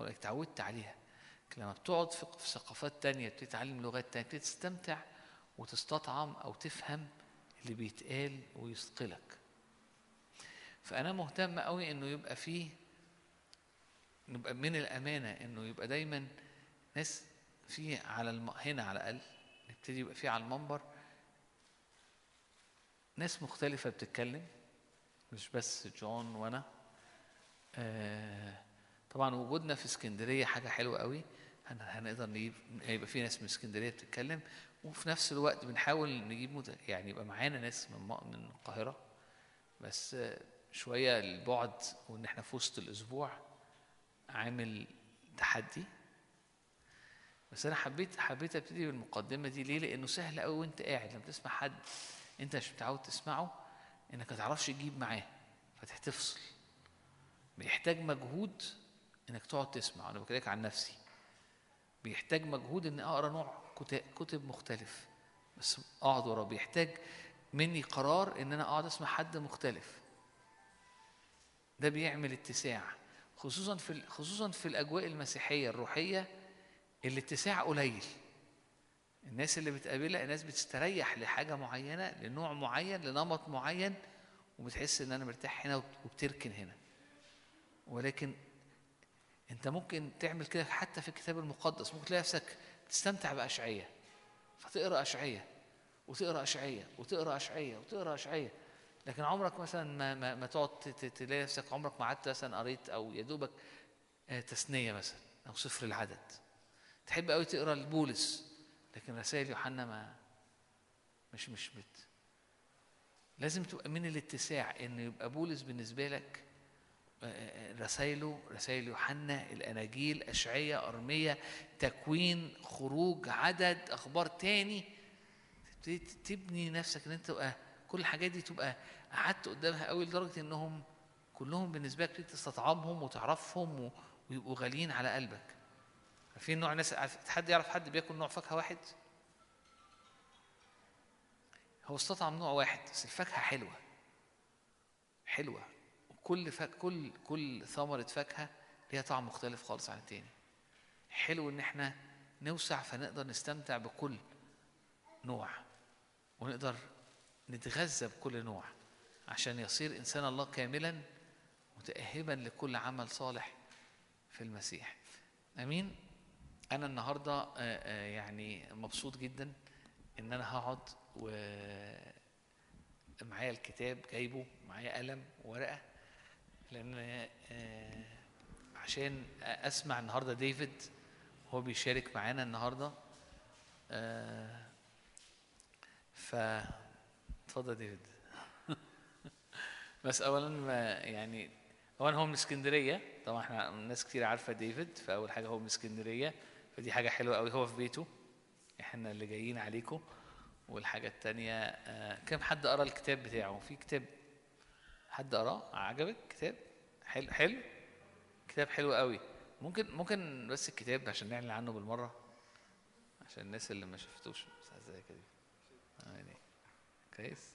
Speaker 2: أو إنك اتعودت عليها. لما بتقعد في ثقافات تانية بتتعلم لغات تانية بتستمتع وتستطعم أو تفهم اللي بيتقال ويثقلك. فأنا مهتم قوي إنه يبقى فيه نبقى من الأمانة إنه يبقى دايما ناس في على الم... هنا على الأقل نبتدي يبقى في على المنبر. ناس مختلفة بتتكلم مش بس جون وأنا. آه طبعا وجودنا في اسكندرية حاجة حلوة قوي. هن- هنقدر نجيب هيبقى في ناس من اسكندرية بتتكلم. وفي نفس الوقت بنحاول نجيب. يعني يبقى معانا ناس من من القاهرة بس شوية البعد وإن إحنا في وسط الأسبوع عامل تحدي. بس أنا حبيت حبيت أبتدي بالمقدمة دي. ليه؟ لأنه سهل قوي وأنت قاعد. لما تسمع حد أنت مش متعود تسمعه إنك ما تعرفش تجيب معاه فتحتفصل. بيحتاج مجهود إنك تقعد تسمع. أنا بكلمك عن نفسي. بيحتاج مجهود ان أقرأ نوع كتب مختلف. بس أقعد وراه. بيحتاج مني قرار إن أنا أقعد أسمع حد مختلف. ده بيعمل اتساع. خصوصا في خصوصا في الأجواء المسيحية الروحية الاتساع قليل. الناس اللي بتقابلها الناس بتستريح لحاجة معينة لنوع معين لنمط معين وبتحس إن أنا مرتاح هنا وبت- وبتركن هنا. ولكن أنت ممكن تعمل كده حتى في الكتاب المقدس. ممكن تلاقي نفسك تستمتع بأشعية. فتقرأ أشعية وتقرأ أشعية وتقرأ أشعية وتقرأ أشعية. لكن عمرك مثلا ما ما, ما تقعد تلاقي نفسك عمرك ما قعدت مثلا قريت أو يا دوبك آه، تثنية مثلا أو سفر العدد. تحب قوي تقرأ البولس لكن رسائل يوحنا ما مش مش بت. لازم تبقى من الاتساع إن يبقى بولس بالنسبة لك رسائله رسائل يوحنا الأناجيل اشعياء أرمية تكوين خروج عدد أخبار تاني. تبتدي تبني نفسك إن أنت تبقى كل الحاجات دي تبقى قعدت قدامها قوي لدرجة إنهم كلهم بالنسبة لك تستطعمهم وتعرفهم ويبقوا غاليين على قلبك. في نوع ناس حد يعرف حد بياكل نوع فاكهة واحد؟ هو استطعم نوع واحد بس الفاكهة حلوة. حلوة. وكل فاك كل كل ثمرة فاكهة ليها طعم مختلف خالص عن التاني. حلو إن إحنا نوسع فنقدر نستمتع بكل نوع ونقدر نتغذى بكل نوع عشان يصير إنسان الله كاملا متاهبا لكل عمل صالح في المسيح. أمين؟ أنا النهارده آه، آه، يعني مبسوط جدا إن أنا هقعد و معايا الكتاب جايبه معايا قلم وورقة. لأن آه، عشان أسمع النهارده ديفيد هو بيشارك معانا النهارده. آه، ف اتفضل ديفيد. بس اولا ما يعني اولا هو من اسكندرية. طبعا إحنا ناس كتير عارفة ديفيد فأول حاجة هو من اسكندرية. فدي حاجة حلوة قوي هو في بيته. إحنا اللي جايين عليكم والحاجة التانية آه، كم حد قرأ الكتاب بتاعه؟ في كتاب حد قراه؟ عجبك كتاب؟ حلو حلو؟ كتاب حلو قوي. ممكن ممكن بس الكتاب عشان نعلن عنه بالمرة؟ عشان الناس اللي ما شفتوش بس إزاي كده. آه، يعني كويس.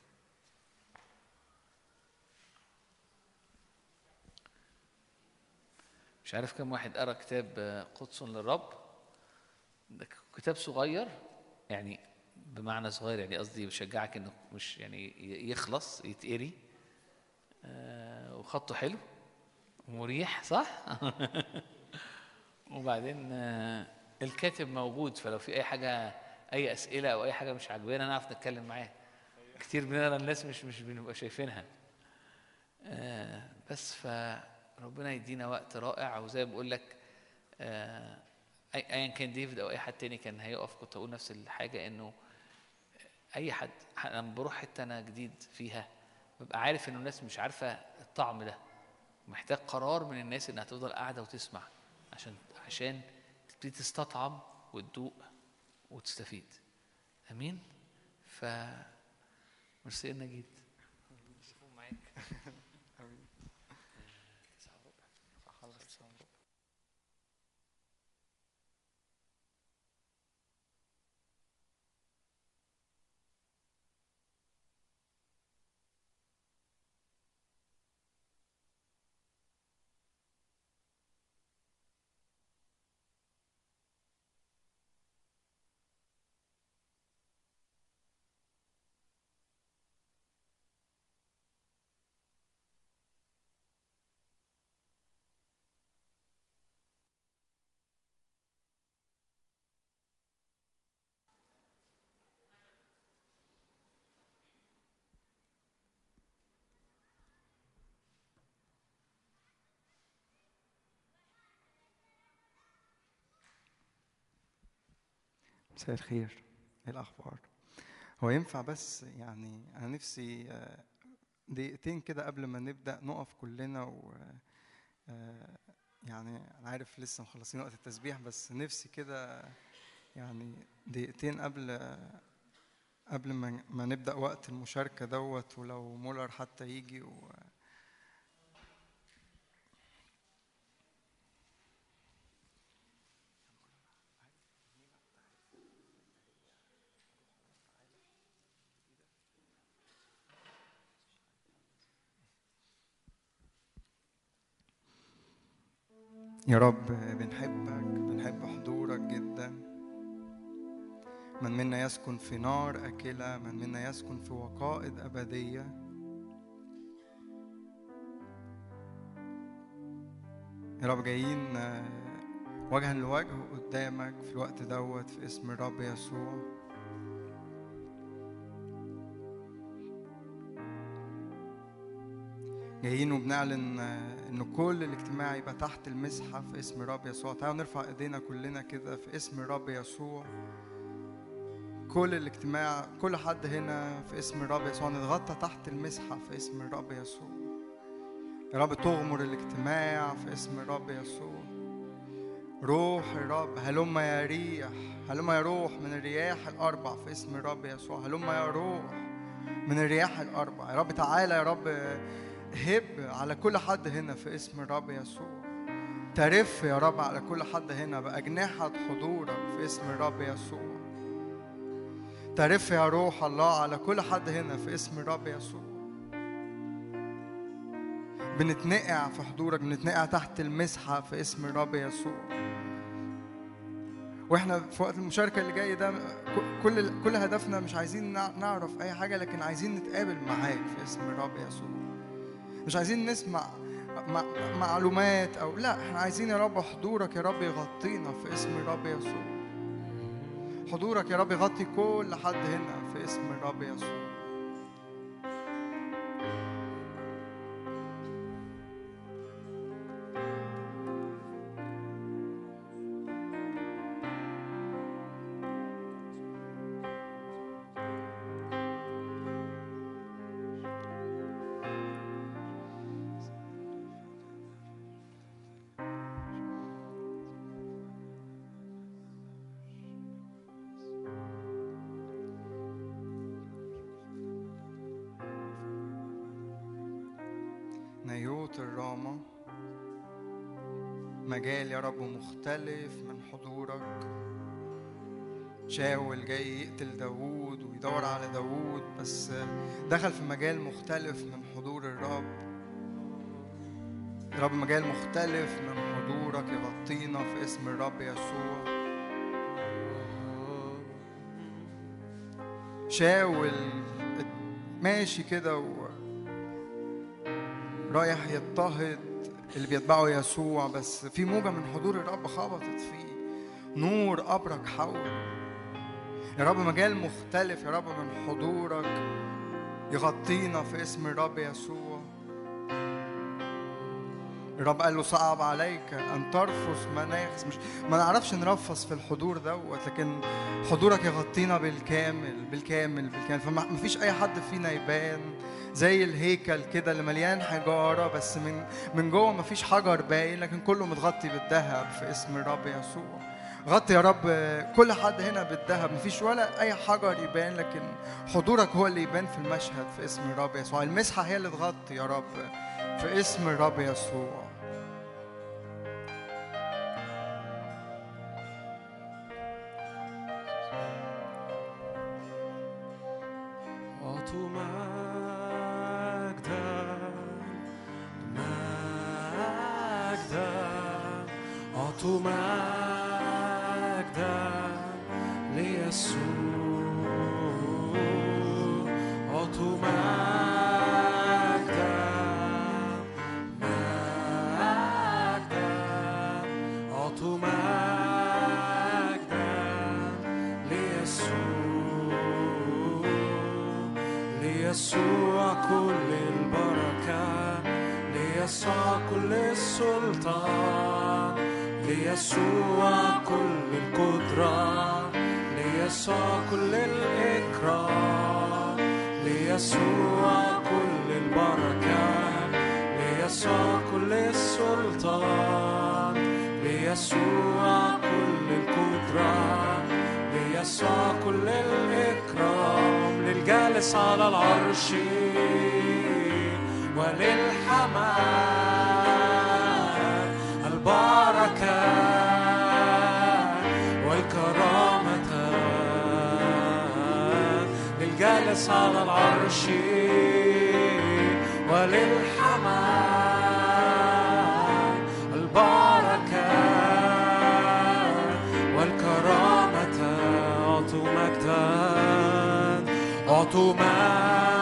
Speaker 2: مش عارف كم واحد قرأ كتاب آه، قدس للرب. ده كتاب صغير يعني بمعنى صغير يعني قصدي بشجعك انه مش يعني يخلص يتقري. وخطه حلو ومريح صح؟ وبعدين آه، الكاتب موجود فلو في أي حاجة أي أسئلة أو أي حاجة مش عاجبانا نعرف نتكلم معاه. كتير مننا الناس مش مش بنبقى شايفينها. آه، بس فربنا يدينا وقت رائع. وزي ما بقول لك آه، ايا كان ديفيد أو أي حد تاني كان هيقف كنت أقول نفس الحاجة إنه أي حد لما بروح حتة أنا جديد فيها ببقى عارف ان الناس مش عارفة الطعم ده. محتاج قرار من الناس إنها تفضل قاعدة وتسمع عشان عشان تبتدي تستطعم وتدوق وتستفيد. آمين؟ ف ميرسي إنك جيت معاك
Speaker 3: مساء الخير. إيه الأخبار؟ هو ينفع بس يعني أنا نفسي آه، دقيقتين كده قبل ما نبدأ نقف كلنا و آه، يعني أنا عارف لسه مخلصين وقت التسبيح بس نفسي كده يعني دقيقتين قبل قبل ما ما نبدأ وقت المشاركة دوت ولو مولر حتى يجي و يا رب بنحبك بنحب حضورك جدا. من منا يسكن في نار أكلة من منا يسكن في وقائد أبدية. يا رب جايين آه، وجها لوجه قدامك في الوقت دوت في اسم الرب يسوع. جايين وبنعلن آه، إن كل الاجتماع يبقى تحت المسحة في اسم الرب يسوع. تعالوا نرفع إيدينا كلنا كده في اسم الرب يسوع. كل الاجتماع كل حد هنا في اسم الرب يسوع. نتغطى تحت المسحة في اسم الرب يسوع. يا رب تغمر الاجتماع في اسم الرب يسوع. روح الرب هلم يا ريح هلم يا روح من الرياح الأربع في اسم الرب يسوع. هلم يا روح من الرياح الأربع. يا رب تعالى يا رب هب على كل حد هنا في اسم الرب يسوع. ترف يا رب على كل حد هنا بأجنحة حضورك في اسم الرب يسوع. ترف يا روح الله على كل حد هنا في اسم الرب يسوع. بنتنقع في حضورك بنتنقع تحت المسحة في اسم الرب يسوع. وإحنا في وقت المشاركة اللي جاي ده كل كل هدفنا مش عايزين نع- نعرف أي حاجة لكن عايزين نتقابل معاك في اسم الرب يسوع. مش عايزين نسمع مع- معلومات أو لا إحنا عايزين يا رب حضورك يا رب يغطينا في اسم الرب يسوع. حضورك يا رب يغطي كل حد هنا في اسم الرب يسوع. يا رب مختلف من حضورك. شاول جاي يقتل داوود ويدور على داوود بس دخل في مجال مختلف من حضور الرب. يا رب مجال مختلف من حضورك يغطينا في اسم الرب يسوع. شاول ماشي كده. رايح يضطهد. اللي بيتبعوا يسوع بس في موجة من حضور الرب خبطت فيه. نور أبرك حول. يا رب مجال مختلف يا رب من حضورك يغطينا في اسم الرب يسوع. الرب قال له صعب عليك أن ترفس مناخس مش ما نعرفش نرفس في الحضور دوت لكن حضورك يغطينا بالكامل بالكامل بالكامل. فما فيش أي حد فينا يبان. زي الهيكل كده اللي مليان حجارة بس من من جوه ما فيش حجر باين لكن كله متغطي بالذهب في اسم الرب يسوع. غطي يا رب كل حد هنا بالذهب. مفيش ولا أي حجر يبان لكن حضورك هو اللي يبان في المشهد في اسم الرب يسوع. المسحة هي اللي تغطي يا رب في اسم الرب يسوع.
Speaker 1: كل السلطان ليسوع كل القدرة ليسوع كل الإكرام للجالس على العرش وللحمام البركة والكرامة للجالس على العرش وللحمام أعطوا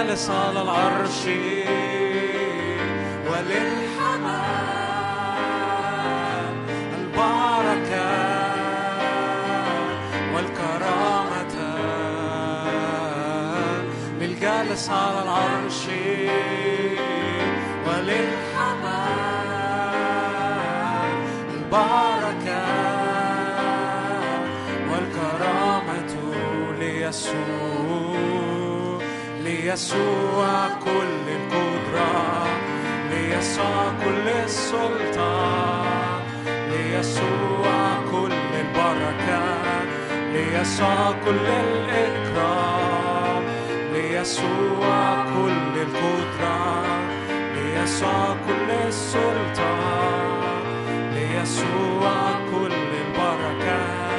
Speaker 1: للجالس على العرش وللحمام البركة والكرامة. للجالس على العرش وللحمام البركة والكرامة ليسوع ليسوع كل القدرة ليسوع كل السلطان ليسوع كل البركة ليسوع كل الإكرام ليسوع كل القدرة ليسوع كل السلطان ليسوع كل البركة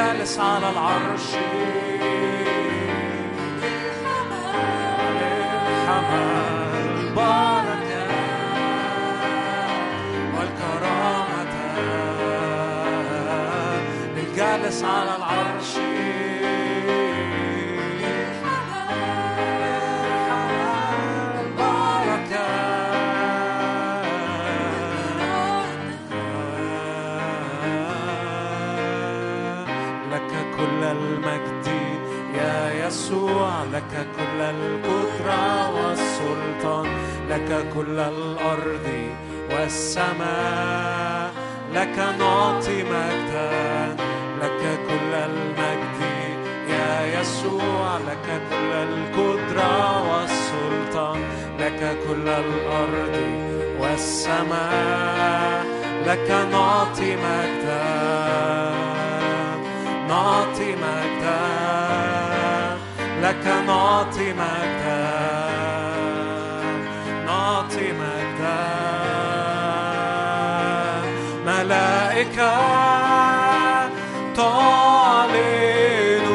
Speaker 1: للجالس على العرش. البركة والكرامة للجالس على العرش. يسوع لك كل القدرة والسلطان لك كل الأرض والسماء لك نعطي مجدا لك كل المجد. يا يسوع لك كل القدرة والسلطان لك كل الأرض والسماء لك نعطي مجدا نعطي مجدا. لك نعطي مجدا نعطي مجدا. ملائكة تعلن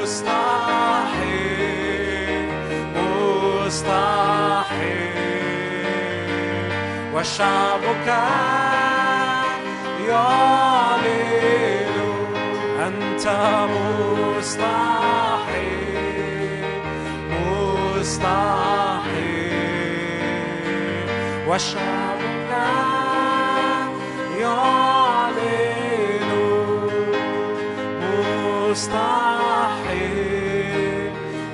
Speaker 1: مستحيل مستحيل. وشعبك يعلن أنت مستحيل مستحيل وشعبك يعلن مستحيل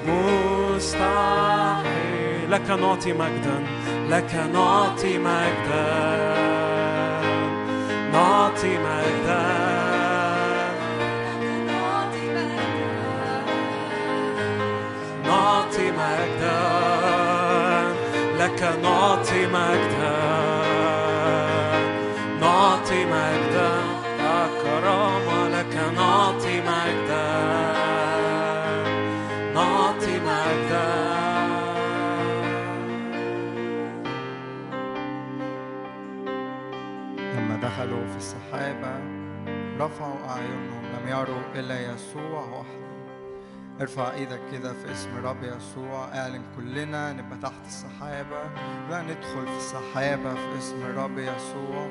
Speaker 1: مستحيل لك نعطي مجدا لك نعطي مجدا نعطي مجدا. نعطي مجدا لك نعطي مجدا. نعطي مجدا كرامة لك نعطي مجدا. نعطي مجدا.
Speaker 3: لما دخلوا في السحابة رفعوا أعينهم لم يروا إلا يسوع وحده. ارفع إيدك كده في اسم رب يسوع اعلن كلنا نبقى تحت السحابة. لا ندخل في السحابة في اسم رب يسوع.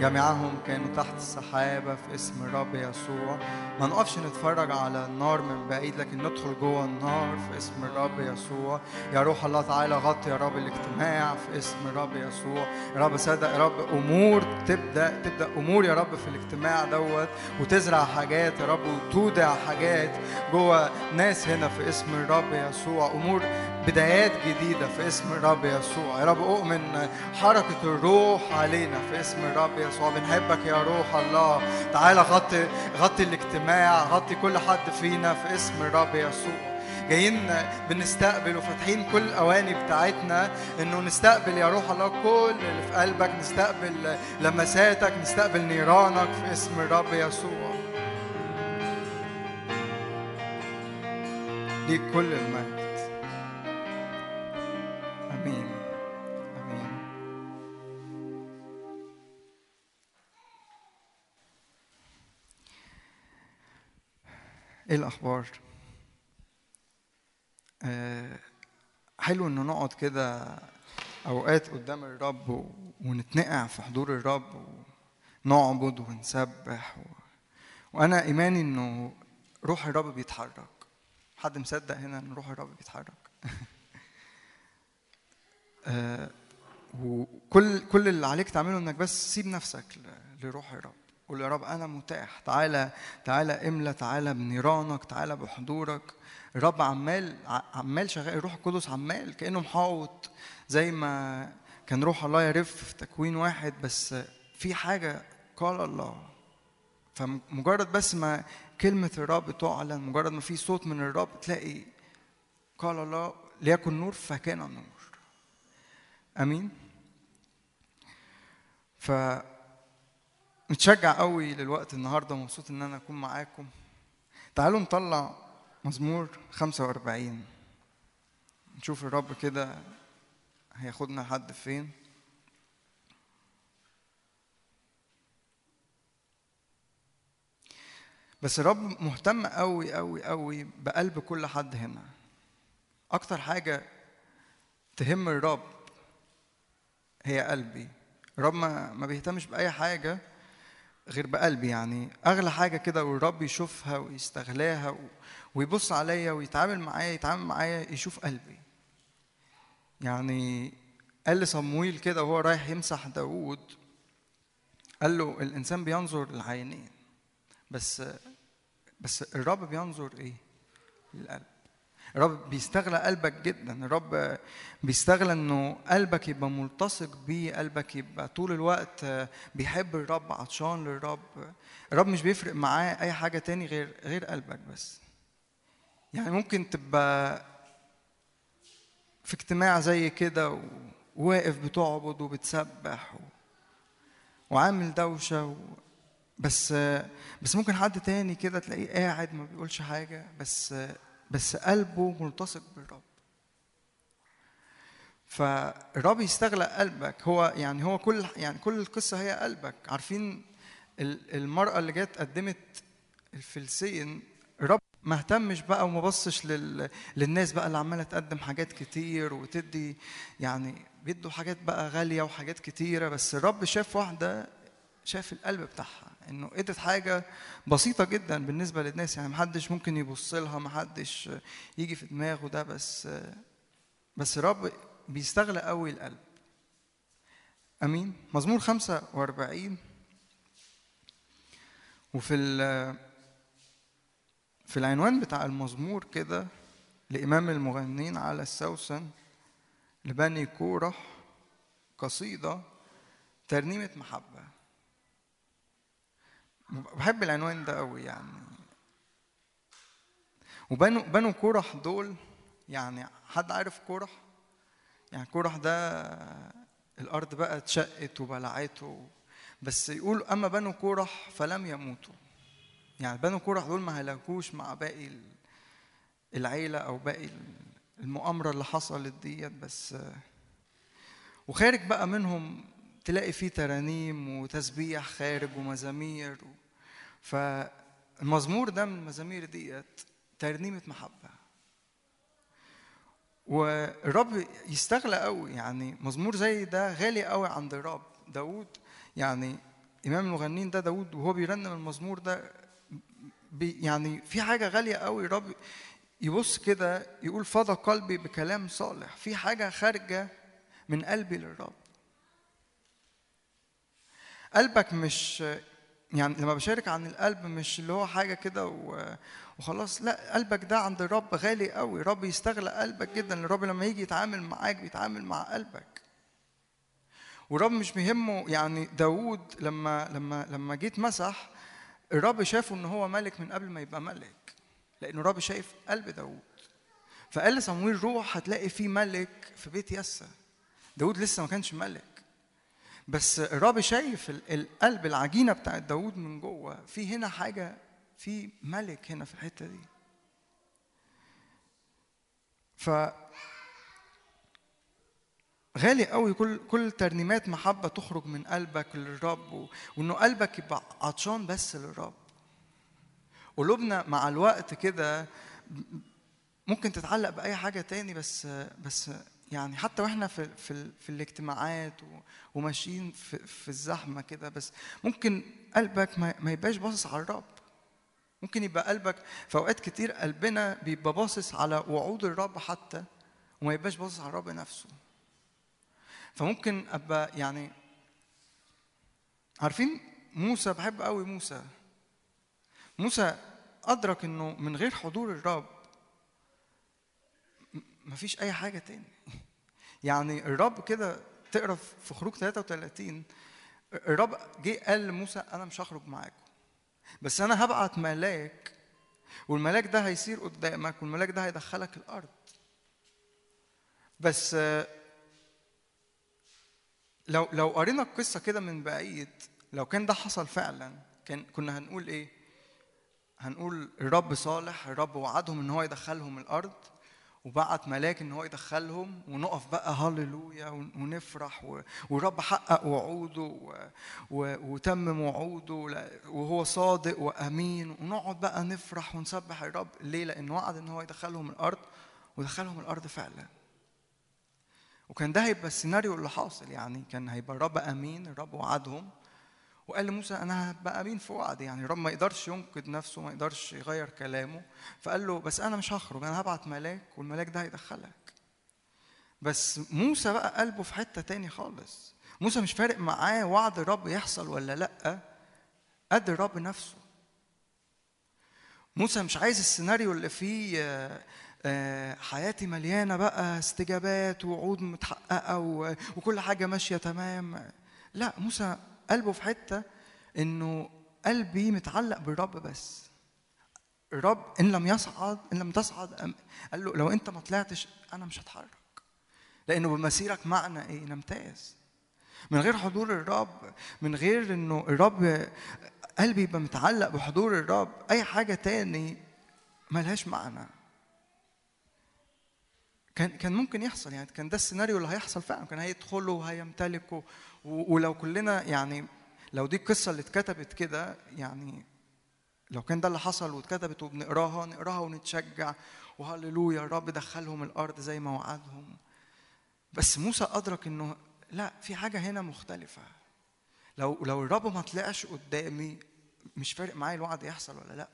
Speaker 3: جميعهم كانوا تحت السحابة في اسم رب يسوع. ما نقفش نتفرج على النار من بعيد لكن ندخل جوه النار في اسم الرب يسوع. يا روح الله تعالى غطي يا رب الاجتماع في اسم الرب يسوع. يا رب صدق يا رب أمور تبدأ تبدأ أمور يا رب في الاجتماع دوت وتزرع حاجات يا رب وتودع حاجات جوه ناس هنا في اسم الرب يسوع أمور بدايات جديدة في اسم الرب يسوع. يا رب أؤمن حركة الروح علينا في اسم الرب يسوع. بنحبك يا روح الله. تعالى غطي غطي الاجتماع غطي كل حد فينا في اسم الرب يسوع. جايين بنستقبل وفاتحين كل الاواني بتاعتنا إنه نستقبل يا روح الله كل اللي في قلبك. نستقبل لمساتك نستقبل نيرانك في اسم الرب يسوع. ليك كل المجد. آمين. آمين. إيه الأخبار؟ آه، حلو انه نقعد كده أوقات قدام الرب ونتنقع في حضور الرب ونعبد ونسبح و... وأنا إيماني إنه روح الرب بيتحرك. حد مصدق هنا إن روح الرب بيتحرك؟ آه، وكل كل اللي عليك تعمله إنك بس سيب نفسك لروح الرب. قول يا رب أنا متاح. تعالى تعالى إملى تعالى بنيرانك تعالى بحضورك. الرب عمال عمال شغال. الروح القدس عمال كأنه محاوط. زي ما كان روح الله يرف في تكوين واحد بس في حاجة قال الله. فمجرد بس ما كلمة الرب تعلن مجرد ما في صوت من الرب تلاقي قال الله ليكن نور فكان نور آمين؟ ف متشجع قوي للوقت النهارده مبسوط إن أنا أكون معاكم. تعالوا نطلع مزمور 45 نشوف الرب كده هياخدنا لحد فين. بس الرب مهتم قوي قوي قوي بقلب كل حد هنا. أكتر حاجة تهم الرب هي قلبي. الرب ما ما بيهتمش بأي حاجة غير بقلبي يعني. أغلى حاجة كده والرب يشوفها ويستغلاها ويبص عليا ويتعامل معايا يتعامل معايا يشوف قلبي. يعني قال لصمويل كده وهو رايح يمسح داوود قال له الإنسان بينظر للعينين بس بس الرب بينظر إيه؟ للقلب. الرب بيستغلى قلبك جدا. الرب بيستغلى إنه قلبك يبقى ملتصق بيه قلبك يبقى طول الوقت بيحب الرب عطشان للرب. الرب مش بيفرق معاه أي حاجة تاني غير غير قلبك بس. يعني ممكن تبقى في اجتماع زي كده وواقف بتعبد وبتسبح و... وعامل دوشة و... بس بس ممكن حد تاني كده تلاقيه قاعد ما بيقولش حاجة بس بس قلبه ملتصق بالرب. فالرب يستغلى قلبك. هو يعني هو كل يعني كل القصة هي قلبك. عارفين ال- المرأة اللي جت قدمت الفلسين الرب ما اهتمش بقى وما بصش لل... للناس بقى اللي عمالة تقدم حاجات كتير وتدي يعني بيدوا حاجات بقى غالية وحاجات كتيرة بس الرب شاف واحدة شاف القلب بتاعها. إنه ادت حاجة بسيطة جدا بالنسبة للناس يعني محدش ممكن يبص لها محدش يجي في دماغه ده بس بس الرب بيستغلى قوي القلب. آمين؟ مزمور 45 وفي ال- في العنوان بتاع المزمور كده لإمام المغنين على السوسن لبني كورح قصيدة ترنيمة محبة. بحب العنوان ده قوي يعني. وبنو بنو كورح دول يعني حد عارف كورح؟ يعني كورح ده الأرض بقى اتشقت وبلعته بس يقول أما بنو كورح فلم يموتوا. يعني بنو كورح دول ما هلكوش مع باقي ال- العيلة أو باقي المؤامرة اللي حصلت ديت بس. وخارج بقى منهم تلاقي فيه ترانيم وتسبيح خارج ومزامير فالمزمور ده من المزامير ديت ترنيمة محبة. والرب يستغلى قوي يعني مزمور زي ده غالي قوي عند الرب. داود يعني إمام المغنين ده داود وهو بيرنم المزمور ده بي يعني في حاجة غالية قوي. الرب يبص كده يقول فضى قلبي بكلام صالح. في حاجة خارجة من قلبي للرب. قلبك مش يعني لما بشارك عن القلب مش اللي هو حاجة كده وخلاص لا قلبك ده عند الرب غالي قوي. الرب يستغلى قلبك جدا. الرب لما يجي يتعامل معاك بيتعامل مع قلبك. والرب مش بيهمه يعني داوود لما لما لما جيت مسح الرب شافه إن هو ملك من قبل ما يبقى ملك. لأنه الرب شايف قلب داوود. فقال لصمويل روح هتلاقي في ملك في بيت يسى داوود لسه ما كانش ملك. بس الرب شايف ال- القلب العجينة بتاعت داوود من جوه في هنا حاجة في ملك هنا في الحتة دي. ف غالي قوي كل كل ترنيمات محبة تخرج من قلبك للرب وإنه قلبك يبقى عطشان بس للرب. قلوبنا مع الوقت كده ممكن تتعلق بأي حاجة تاني بس بس يعني حتى وإحنا في في, في الاجتماعات وماشيين في, في الزحمة كده بس ممكن قلبك ما, يبقاش باصص على الرب. ممكن يبقى قلبك في أوقات كتير قلبنا بيبقى باصص على وعود الرب حتى وما يبقاش باصص على الرب نفسه. فممكن أبقى يعني عارفين موسى بحب قوي موسى. موسى أدرك إنه من غير حضور الرب مفيش أي حاجة تاني. يعني الرب كده تقرا في خروج 33 الرب جه قال لموسى أنا مش هخرج معاكم بس أنا هبعت ملاك والملاك ده هيسير قدامك والملاك ده هيدخلك الأرض. بس لو لو قرينا القصة كده من بعيد لو كان ده حصل فعلا كان كنا هنقول إيه؟ هنقول الرب صالح الرب وعدهم إن هو يدخلهم الأرض وبعت ملاك إن هو يدخلهم ونقف بقى هللويا ونفرح و- والرب حقق وعوده وتمم وعوده وهو صادق وأمين ونقعد بقى نفرح ونسبح الرب ليه؟ لأن وعد إن هو يدخلهم الأرض ودخلهم الأرض فعلا. وكان ده هيبقى السيناريو اللي حاصل يعني كان هيبقى الرب أمين الرب وعدهم وقال لموسى أنا هبقى امين في وعدي يعني الرب ما يقدرش ينقذ نفسه ما يقدرش يغير كلامه. فقال له بس أنا مش هخرج أنا هبعت ملاك والملاك ده هيدخلك. بس موسى بقى قلبه في حتة تاني خالص. موسى مش فارق معاه وعد الرب يحصل ولا لأ قد الرب نفسه. موسى مش عايز السيناريو اللي فيه آه، آه، حياتي مليانة بقى استجابات ووعود متحققة وكل حاجة ماشية تمام. لأ موسى قلبه في حتة إنه قلبي متعلق بالرب بس. الرب إن لم يصعد إن لم تصعد قال له لو أنت ما طلعتش أنا مش هتحرك. لأنه بمسيرك معنا إيه؟ نمتاز من غير حضور الرب من غير إنه الرب قلبي يبقى متعلق بحضور الرب أي حاجة تاني ملهاش معنى. كان كان ممكن يحصل يعني كان ده السيناريو اللي هيحصل فعلا. كان هيدخلوا وهيمتلكوا ولو كلنا يعني لو دي القصة اللي اتكتبت كده يعني لو كان ده اللي حصل واتكتبت وبنقراها نقراها ونتشجع وهللويا الرب دخلهم الأرض زي ما وعدهم بس موسى أدرك إنه لا في حاجة هنا مختلفة. لو لو الرب ما طلعش قدامي مش فارق معايا الوعد يحصل ولا لأ.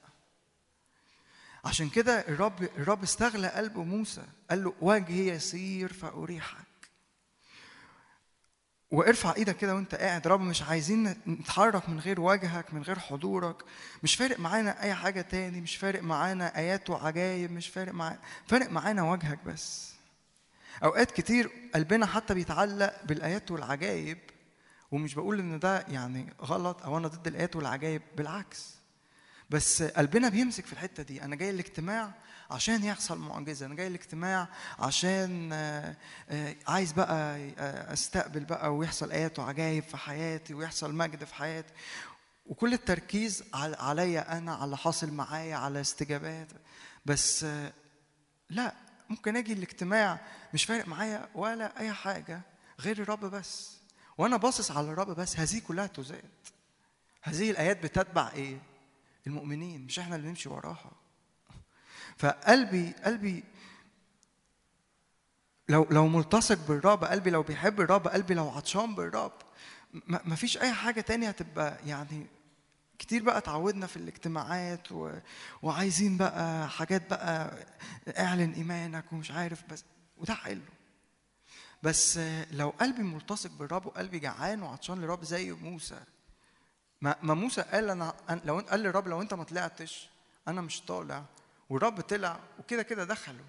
Speaker 3: عشان كده الرب الرب استغلى قلب موسى قال له وجهي يسير فأريحك. وارفع إيدك كده وانت قاعد. رب مش عايزين نتحرك من غير وجهك من غير حضورك. مش فارق معانا أي حاجة تاني مش فارق معانا آيات وعجائب مش فارق معانا فارق معانا وجهك بس. أوقات كتير قلبنا حتى بيتعلق بالآيات والعجائب ومش بقول إن ده يعني غلط أو أنا ضد الآيات والعجائب بالعكس. بس قلبنا بيمسك في الحتة دي. أنا جاي الاجتماع عشان يحصل معجزة. أنا جاي الاجتماع عشان آه، آه، عايز بقى آه، أستقبل بقى ويحصل آيات وعجائب في حياتي ويحصل مجد في حياتي. وكل التركيز عليا أنا على حاصل معايا على استجابات. بس لا ممكن أجي الاجتماع مش فارق معايا ولا أي حاجة غير الرب بس. وأنا باصص على الرب بس هذه كلها تزاد هذه الآيات بتتبع إيه؟ المؤمنين مش إحنا اللي نمشي وراها. فقلبي قلبي لو لو ملتصق بالرب قلبي لو بيحب الرب قلبي لو عطشان بالرب ما فيش أي حاجة تانية هتبقى يعني كتير بقى اتعودنا في الاجتماعات و... وعايزين بقى حاجات بقى اعلن إيمانك ومش عارف بس وده حلو. بس لو قلبي ملتصق بالرب وقلبي جعان وعطشان للرب زي موسى ما ما موسى قال أنا لو قال للرب لو أنت ما طلعتش أنا مش طالع. والرب طلع وكده كده دخلوا.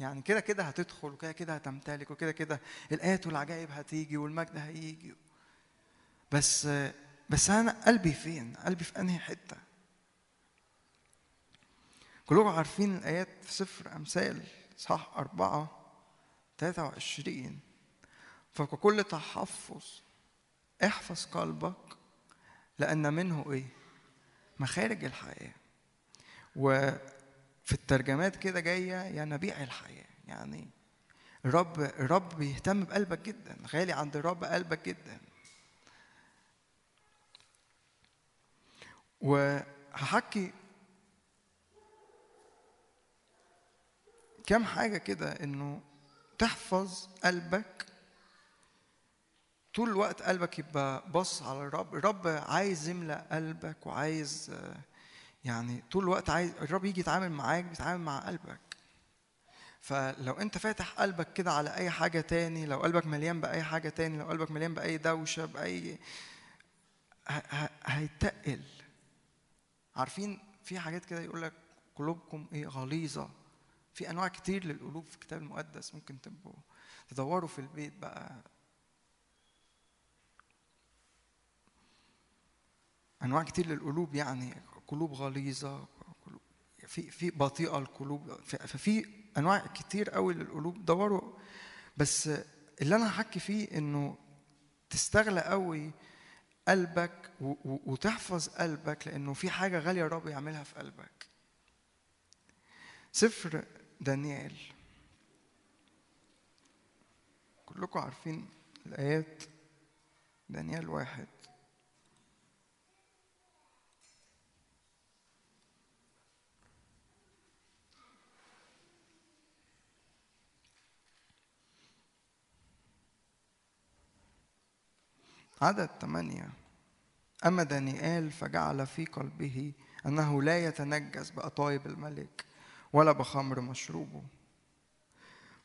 Speaker 3: يعني كده كده هتدخل وكده كده هتمتلك وكده كده الآيات والعجائب هتيجي والمجد هيجي. بس بس أنا قلبي فين؟ قلبي في أنهي حتة؟ كلكم عارفين الآيات في سفر أمثال صح أربعة 23 فككل تحفظ احفظ قلبك لأن منه إيه؟ مخارج الحياة. وفي الترجمات كده جاية ينابيع الحياة. يعني الرب الرب بيهتم بقلبك جدا غالي عند الرب قلبك جدا. وهحكي كام حاجة كده إنه تحفظ قلبك. طول الوقت قلبك يبقى بص على الرب. الرب عايز يملأ قلبك وعايز آه، يعني طول الوقت عايز الرب يجي يتعامل معاك بيتعامل مع قلبك. فلو انت فاتح قلبك كده على أي حاجة تاني لو قلبك مليان بأي حاجة تاني لو قلبك مليان بأي دوشة بأي هيتقل. عارفين في حاجات كده يقول لك قلوبكم إيه؟ غليظة. في أنواع كتير للقلوب في الكتاب المقدس ممكن تبقوا تدوروا في البيت بقى. أنواع كتير للقلوب يعني قلوب غليظة في في بطيئة القلوب في- ففي أنواع كتير قوي للقلوب دوروا. بس اللي أنا هحكي فيه إنه تستغلى قوي قلبك وتحفظ قلبك لأنه في حاجة غالية الرب يعملها في قلبك. سفر دانيال. كلكم عارفين الآيات. دانيال واحد. عدد ثمانية. أما دانيال فجعل في قلبه أنه لا يتنجس بأطايب الملك ولا بخمر مشروبه.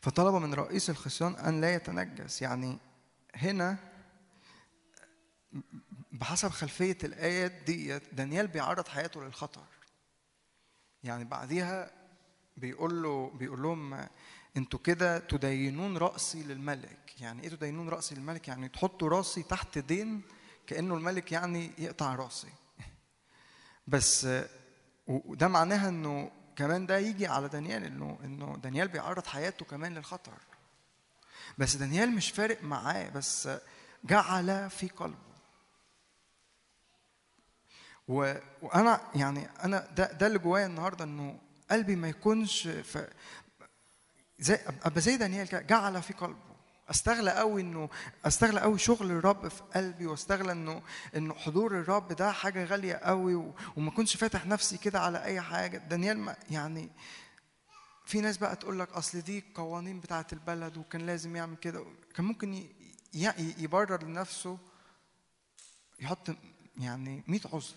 Speaker 3: فطلب من رئيس الخصيان أن لا يتنجس. يعني هنا بحسب خلفية الآيات دي دانيال بيعرض حياته للخطر. يعني بعديها بيقول له بيقول لهم أنتوا كده تدينون رأسي للملك. يعني إيه تدينون رأسي للملك؟ يعني تحطوا رأسي تحت دين كأنه الملك يعني يقطع رأسي. بس وده معناها انه كمان ده يجي على دانيال انه انه دانيال بيعرض حياته كمان للخطر. بس دانيال مش فارق معاه بس جعل في قلبه. و... وأنا يعني أنا ده ده اللي جوايا النهارده انه قلبي ما يكونش زي ابقى زي دانيال جعل في قلبه. استغلى قوي انه استغلى قوي شغل الرب في قلبي واستغلى انه إنه حضور الرب ده حاجة غالية قوي وما كنتش فاتح نفسي كده على أي حاجة. دانيال ما يعني في ناس بقى تقول لك أصل دي القوانين بتاعة البلد وكان لازم يعمل كده. كان ممكن يبرر لنفسه يحط يعني 100 عذر.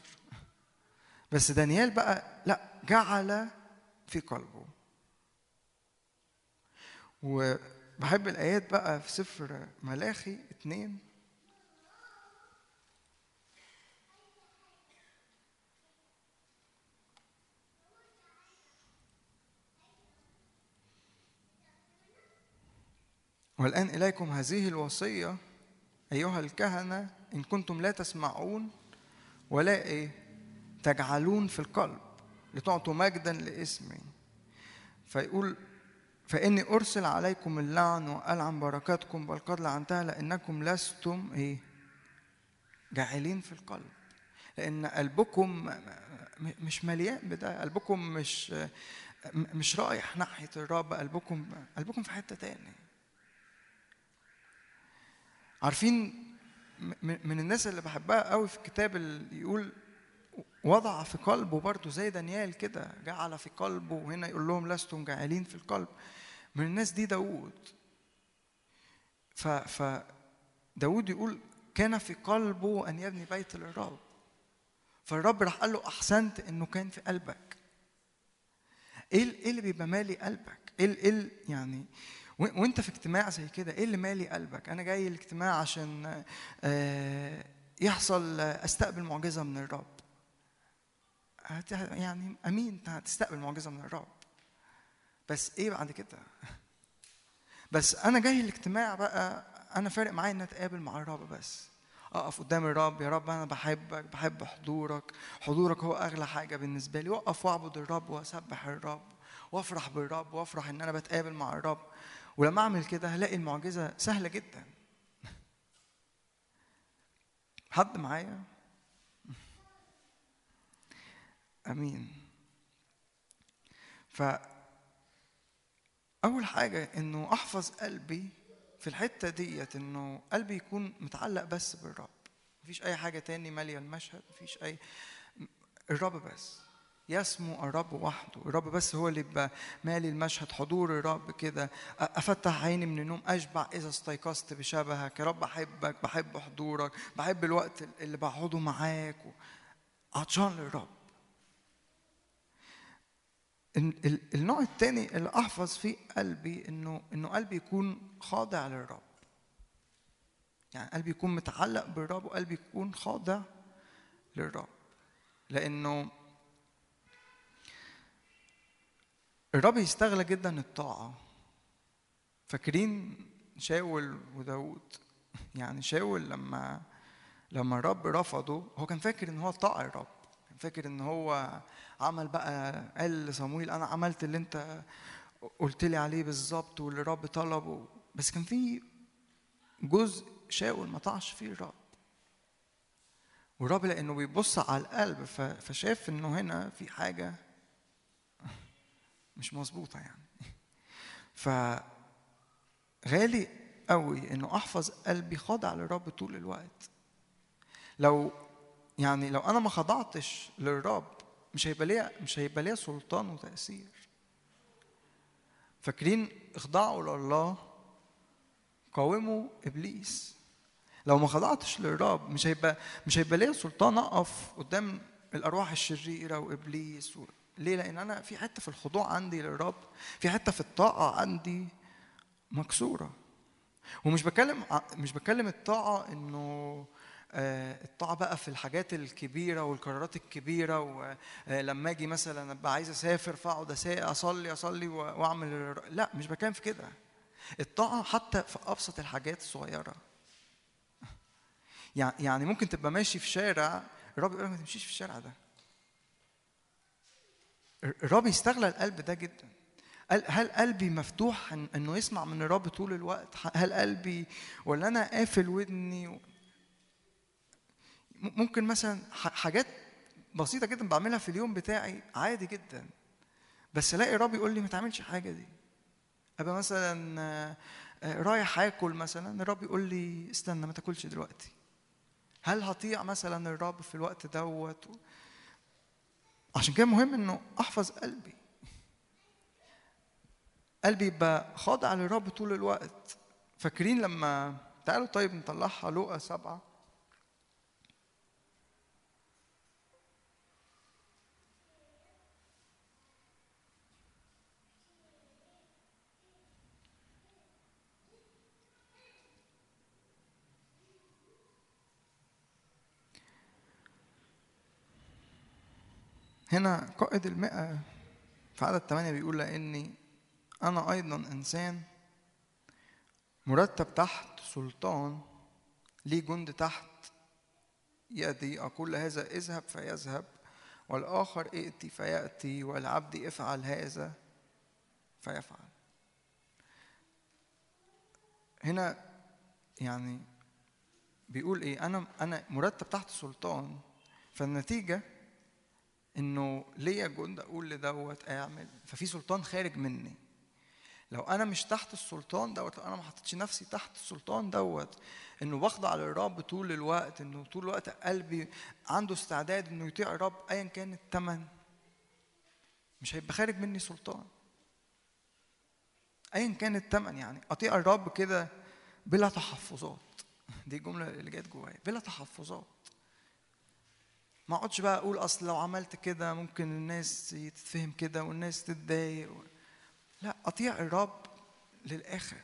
Speaker 3: بس دانيال بقى لا جعل في قلبه. وبحب الآيات بقى في سفر ملاخي اتنين. والآن إليكم هذه الوصية أيها الكهنة إن كنتم لا تسمعون ولا إيه تجعلون في القلب لتعطوا مجدا لاسمي. فيقول فإني أرسل عليكم اللعن وألعن بركاتكم بل قد لعنتها لأنكم لستم إيه؟ جاعلين في القلب. لأن قلبكم مش مليان بده قلبكم مش مش رايح ناحية الرب قلبكم قلبكم في حتة تاني عارفين من الناس اللي بحبها قوي في الكتاب اللي يقول وضع في قلبه برضه زي دانيال كده جعل في قلبه وهنا يقول لهم لستم جاعلين في القلب. من الناس دي داوود. ف ف داوود يقول كان في قلبه أن يبني بيت للرب. فالرب راح قال له أحسنت إنه كان في قلبك. ال- إيه اللي بيبقى مالي قلبك؟ إيه ال- يعني و- وأنت في اجتماع زي كده إيه اللي مالي قلبك؟ أنا جاي الاجتماع عشان آه، يحصل أستقبل معجزة من الرب. يعني أمين هتستقبل معجزة من الرب. بس إيه بعد كده؟ بس أنا جاي الاجتماع بقى أنا فارق معايا إن أتقابل مع الرب بس. أقف قدام الرب يا رب أنا بحبك بحب حضورك حضورك هو أغلى حاجة بالنسبة لي. وأقف وأعبد الرب وأسبح الرب وأفرح بالرب وأفرح إن أنا بتقابل مع الرب. ولما أعمل كده هلاقي المعجزة سهلة جدا. حد معايا؟ آمين. ف أول حاجة إنه أحفظ قلبي في الحتة ديت إنه قلبي يكون متعلق بس بالرب. مفيش أي حاجة تاني مالية المشهد مفيش أي الرب بس. يسمو الرب وحده. الرب بس هو اللي يبقى مالي المشهد حضور الرب كده. أفتح عيني من النوم أشبع إذا استيقظت بشبهك. يا رب أحبك بحب حضورك بحب الوقت اللي بقعده معاك عطشان للرب. النوع الثاني اللي أحفظ فيه قلبي إنه إنه قلبي يكون خاضع للرب. يعني قلبي يكون متعلق بالرب وقلبي يكون خاضع للرب. لأنه الرب يستغلى جدا الطاعة. فاكرين شاول وداود؟ يعني شاول لما لما الرب رفضه هو كان فاكر إن هو طاع الرب. فاكر إن هو عمل بقى قال لصمويل أنا عملت اللي أنت قلت لي عليه بالظبط واللي الرب طلبه. بس كان في جزء شاول ما طاعش فيه الرب. والرب لأنه بيبص على القلب فشاف إنه هنا في حاجة مش مظبوطة يعني. ف غالي قوي إنه أحفظ قلبي خاضع للرب طول الوقت. لو يعني لو أنا ما خضعتش للرب مش هيبقى ليا مش هيبقى ليا سلطان وتأثير. فاكرين اخضعوا لله قاوموا إبليس. لو ما خضعتش للرب مش هيبقى مش هيبقى ليا سلطان أقف قدام الأرواح الشريرة وإبليس. و... ليه؟ لأن أنا في حتة في الخضوع عندي للرب في حتة في الطاعه عندي مكسورة. ومش بتكلم ع- مش بتكلم الطاعه إنه الطاعة بقى في الحاجات الكبيرة والقرارات الكبيرة ولما أجي مثلا أبقى عايز أسافر فأقعد أصلي أصلي وأعمل لا مش بتكلم في كده. الطاعة حتى في أبسط الحاجات الصغيرة. يع- يعني ممكن تبقى ماشي في شارع الرب يقول لك ما تمشيش في الشارع ده. الرب يستغلى القلب ده جدا. هل قلبي مفتوح إنه يسمع من الرب طول الوقت؟ هل قلبي ولا أنا قافل ودني ممكن مثلا حاجات بسيطة جدا بعملها في اليوم بتاعي عادي جدا. بس ألاقي الرب يقول لي ما تعملش حاجة دي. أبقى مثلا آه، رايح آكل مثلا الرب يقول لي استنى ما تاكلش دلوقتي. هل هطيع مثلا الرب في الوقت دوت؟ عشان كده مهم إنه أحفظ قلبي. قلبي يبقى خاضع للرب طول الوقت. فاكرين لما تعالوا طيب نطلعها لقا سبعة. هنا قائد المئة في عدد ثمانية بيقول لأني أنا أيضا إنسان مرتب تحت سلطان لي جند تحت يدي أقول هذا اذهب فيذهب والآخر ائتي فيأتي والعبد افعل هذا فيفعل. هنا يعني بيقول إيه؟ أنا أنا مرتب تحت سلطان فالنتيجة إنه ليا جند أقول لدوت أعمل ففي سلطان خارج مني. لو أنا مش تحت السلطان دوت لو أنا ما حطيتش نفسي تحت السلطان دوت إنه بخضع للرب طول الوقت إنه طول الوقت قلبي عنده استعداد إنه يطيع الرب ايا كان الثمن مش هيبقى خارج مني سلطان. ايا كان الثمن يعني. أطيع الرب كده بلا تحفظات. دي الجملة اللي جت جوايا. بلا تحفظات. ما اقعدش بقى أقول اصل لو عملت كده ممكن الناس تتفهم كده والناس تتضايق لا اطيع الرب للاخر.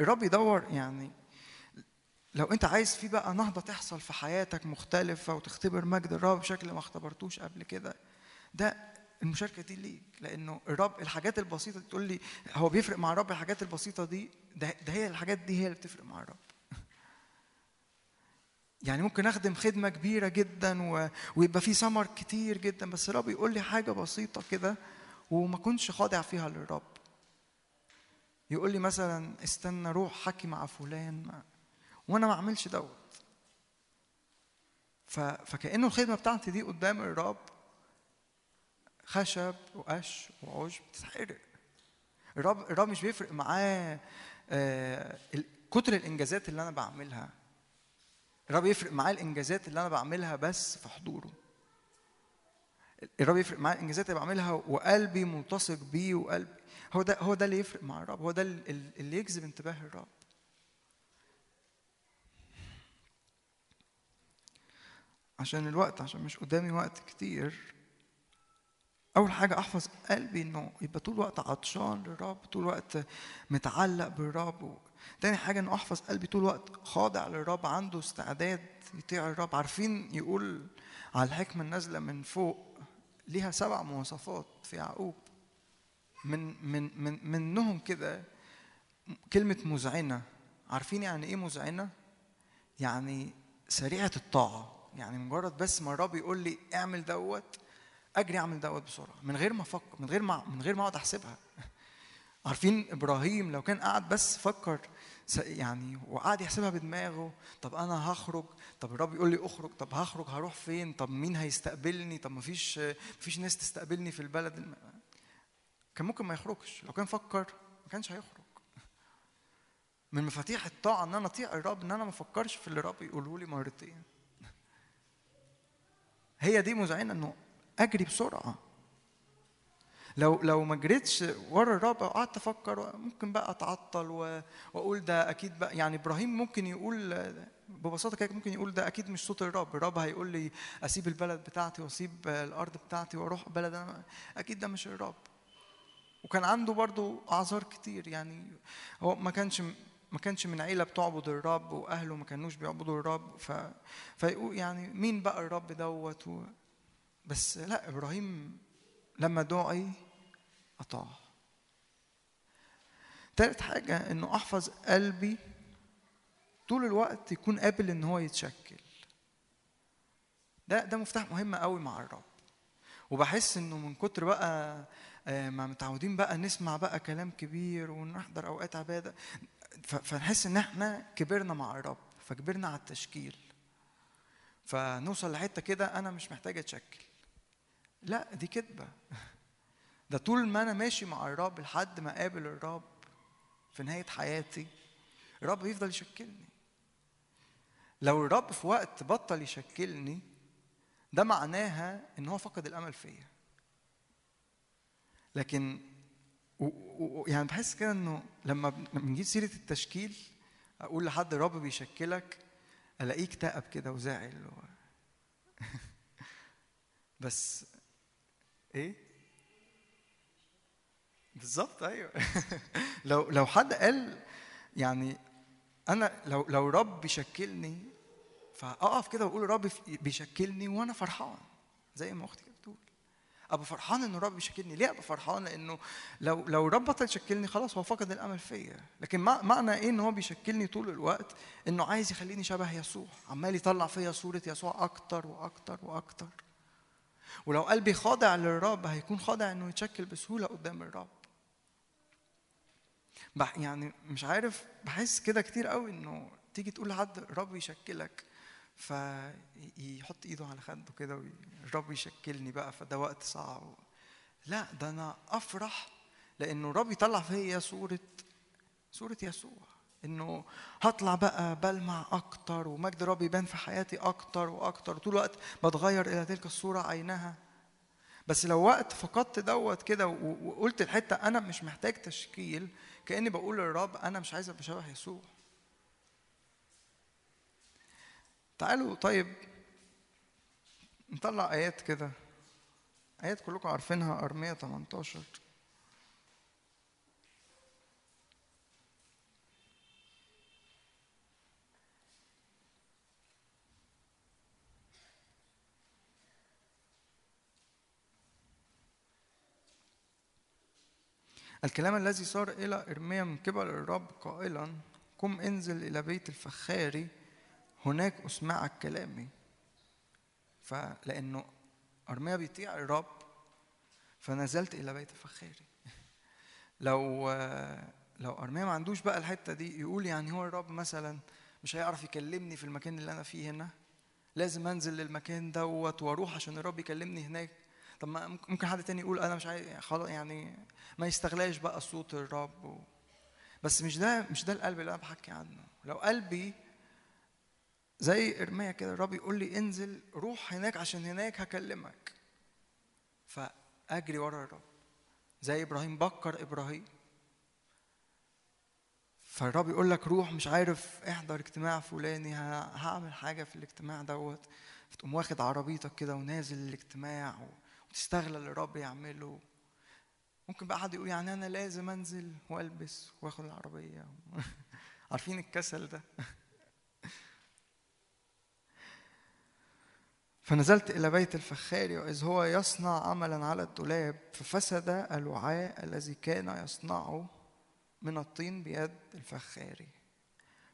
Speaker 3: الرب يدور يعني لو انت عايز في بقى نهضة تحصل في حياتك مختلفة وتختبر مجد الرب بشكل ما اختبرتوش قبل كده ده المشاركة دي ليك. لأنه الرب الحاجات البسيطة تقول لي هو بيفرق مع الرب الحاجات البسيطة دي؟ ده, ده هي الحاجات دي هي اللي بتفرق مع الرب. يعني ممكن أخدم خدمة كبيرة جدا و... ويبقى في ثمر كتير جدا بس الرب يقول لي حاجة بسيطة كده وما كنتش خاضع فيها للرب. يقول لي مثلا استنى روح حكي مع فلان. وأنا ما أعملش دوت. ف... فكأنه الخدمة بتاعتي دي قدام الرب خشب وقش وعشب بتتحرق. الرب الرب مش بيفرق معاه آه كتر الإنجازات اللي أنا بعملها. الرب يفرق معاه الإنجازات اللي أنا بعملها بس في حضوره. الرب يفرق معاه الإنجازات اللي بعملها وقلبي ملتصق بيه وقلبي. هو ده هو ده اللي يفرق مع الرب. هو ده اللي يجذب انتباه الرب. عشان الوقت عشان مش قدامي وقت كتير أول حاجة أحفظ قلبي إنه يبقى طول الوقت عطشان للرب طول الوقت متعلق بالرب تاني حاجة إنه أحفظ قلبي طول الوقت خاضع للرب عنده استعداد يطيع الرب. عارفين يقول على الحكمة النازلة من فوق ليها سبع مواصفات في يعقوب. من من من منهم كده كلمة مذعنه عارفين يعني إيه مذعنه يعني سريعة الطاعة. يعني مجرد بس ما الرب يقول لي اعمل دوت أجري أعمل دوت بسرعة. من غير ما أفكر من غير ما من غير ما أقعد أحسبها. عارفين إبراهيم لو كان قاعد بس فكر يعني وقعد يحسبها بدماغه طب أنا هخرج طب الرب يقول لي اخرج طب هخرج هروح فين طب مين هيستقبلني طب مفيش مفيش ناس تستقبلني في البلد. كان ممكن ما يخرجش لو كان فكر ما كانش هيخرج من مفاتيح الطاعة إن أنا أطيع الرب إن أنا ما أفكرش في اللي الرب يقوله لي مرتين هي دي مذعنه إنه أجري بسرعة لو لو ما جريتش ورا الرب وقعدت أفكر ممكن بقى اتعطل واقول ده أكيد بقى يعني إبراهيم ممكن يقول ببساطة كده ممكن يقول ده أكيد مش صوت الرب الرب هيقول لي اسيب البلد بتاعتي واسيب الأرض بتاعتي وأروح بلد أنا أكيد ده مش الرب. وكان عنده برضو اعذار كتير يعني هو ما كانش ما كانش من عيلة بتعبد الرب واهله ما كانوش بيعبدوا الرب ف فيقول يعني مين بقى الرب دوت و... بس لا إبراهيم لما دعي أطاع. تالت حاجة إنه أحفظ قلبي طول الوقت يكون قابل إن هو يتشكل. ده ده مفتاح مهم قوي مع الرب. وبحس إنه من كتر بقى ما متعودين بقى نسمع بقى كلام كبير ونحضر أوقات عبادة فنحس إن إحنا كبرنا مع الرب فكبرنا على التشكيل. فنوصل لحتة كده أنا مش محتاج أتشكل. لا دي كذبه ده طول ما أنا ماشي مع الرب لحد ما أقابل الرب في نهاية حياتي الرب يفضل يشكلني. لو الرب في وقت بطل يشكلني ده معناها إن هو فقد الأمل فيا. لكن و و يعني بحس كده إنه لما بنجيب سيرة التشكيل أقول لحد الرب بيشكلك الاقيه اكتئب كده وزعل و... بس إيه؟ بالظبط أيوه. لو لو حد قال يعني أنا لو لو رب بيشكلني فأقف كده وأقول رب بيشكلني وأنا فرحان زي ما أختي بتقول. أبقى فرحان ان الرب بيشكلني. ليه أبقى فرحان؟ لأنه لو لو الرب بطل يشكلني خلاص هو فقد الأمل فيا. لكن معنى إيه إن هو بيشكلني طول الوقت؟ إنه عايز يخليني شبه يسوع عمال يطلع فيا صورة يسوع أكتر وأكتر وأكتر. ولو قلبي خاضع للرب هيكون خاضع إنه يتشكل بسهولة قدام الرب. يعني مش عارف بحس كده كتير قوي إنه تيجي تقول لحد الرب يشكلك فيحط إيده على خده كده الرب يشكلني بقى فده وقت صعب. لا ده أنا أفرح لإنه الرب يطلع فيا صورة صورة يسوع. إنه هطلع بقى بلمع أكتر ومجد الرب يبان في حياتي أكتر وأكتر. طول الوقت بتغير إلى تلك الصورة عينها. بس لو وقت فقدت دوت كده وقلت الحتة أنا مش محتاج تشكيل كأني بقول للرب أنا مش عايز أبقى شبه يسوع. تعالوا طيب نطلع آيات كده. آيات كلكم عارفينها أرمية 18 الكلام الذي صار إلى إرميا من قبل الرب قائلا قم انزل إلى بيت الفخاري هناك أسمعك كلامي. فلأنه أرميا بيطيع الرب فنزلت إلى بيت الفخاري. لو لو أرميا ما عندوش بقى الحتة دي يقول يعني هو الرب مثلا مش هيعرف يكلمني في المكان اللي أنا فيه هنا؟ لازم أنزل للمكان دوت وأروح عشان الرب يكلمني هناك. طب ما ممكن حد تاني يقول أنا مش عايز خلاص يعني ما يستغلاش بقى صوت الرب و... بس مش ده مش ده القلب اللي أنا بحكي عنه. لو قلبي زي إرميا كده الرب يقول لي انزل روح هناك عشان هناك هكلمك. فأجري ورا الرب. زي إبراهيم بكر إبراهيم. فالرب يقول لك روح مش عارف احضر اجتماع فلاني هعمل حاجة في الاجتماع دوت. فتقوم واخد عربيتك كده ونازل الاجتماع وتستغل اللي الرب يعمله. ممكن بقى حد يقول يعني أنا لازم أنزل وألبس وآخد العربية. عارفين الكسل ده. فنزلت إلى بيت الفخار وإذ هو يصنع عملا على الدولاب ففسد الوعاء الذي كان يصنعه من الطين بيد الفخاري.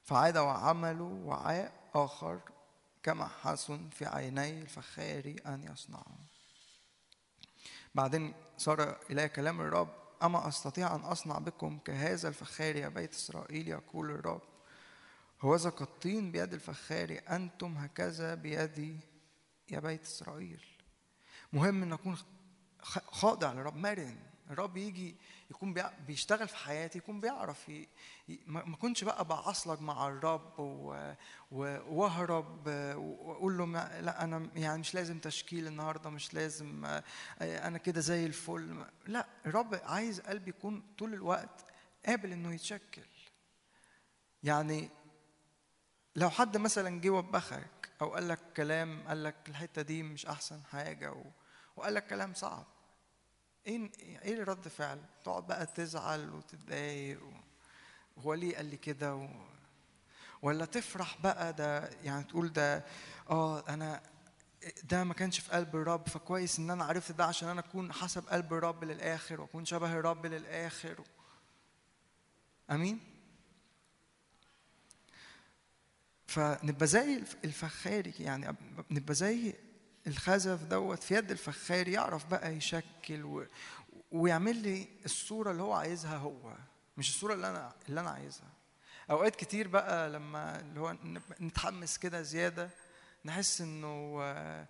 Speaker 3: فعاد وعملوا وعاء آخر كما حسن في عيني الفخاري أن يصنعه. بعدين صار إلى كلام الرب أما أستطيع أن أصنع بكم كهذا الفخار يا بيت إسرائيل يقول الرب. هوذا كالطين بيد الفخار أنتم هكذا بيدي يا بيت إسرائيل. مهم أن أكون خاضع للرب مرن. الرب يجي يكون بيشتغل في حياتي يكون بيعرف ي... ما كنتش بقى بعصلج مع الرب. واهرب وأقول له ما... لا أنا يعني مش لازم تشكيل النهارده مش لازم آه، أنا كده زي الفل لا الرب عايز قلبي يكون طول الوقت قابل إنه يتشكل يعني لو حد مثلا جه وبخك أو قال لك كلام قال لك الحتة دي مش أحسن حاجة و... وقال لك كلام صعب إيه إيه رد فعل؟ تقعد بقى تزعل وتتضايق و... هو ليه قال لي كده و... ولا تفرح بقى ده يعني تقول ده آه أنا ده ما كانش في قلب الرب فكويس إن أنا عرفت ده عشان أنا أكون حسب قلب الرب للآخر وأكون شبه الرب للآخر. آمين؟ فنبقى زي الف- الفخاري يعني نبقى زي الخزف دوت في يد الفخاري يعرف بقى يشكل و... ويعمل لي الصورة اللي هو عايزها هو مش الصورة اللي أنا اللي أنا عايزها. أوقات كتير بقى لما اللي هو نتحمس كده زيادة نحس إنه آه،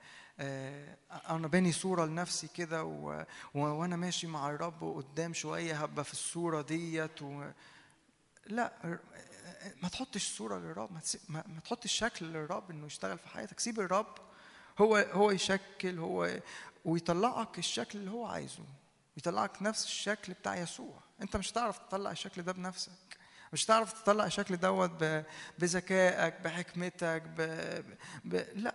Speaker 3: أنا باني صورة لنفسي كده و... وأنا ماشي مع الرب وقدام شوية هبقى في الصورة ديت و... لا ما تحطش صورة للرب ما, تسي... ما... ما تحطش شكل للرب إنه يشتغل في حياتك. سيب الرب هو هو يشكل هو ويطلعك الشكل اللي هو عايزه. يطلعك نفس الشكل بتاع يسوع. انت مش هتعرف تطلع الشكل ده بنفسك. مش هتعرف تطلع الشكل دوت بذكائك بحكمتك ب... ب... لا.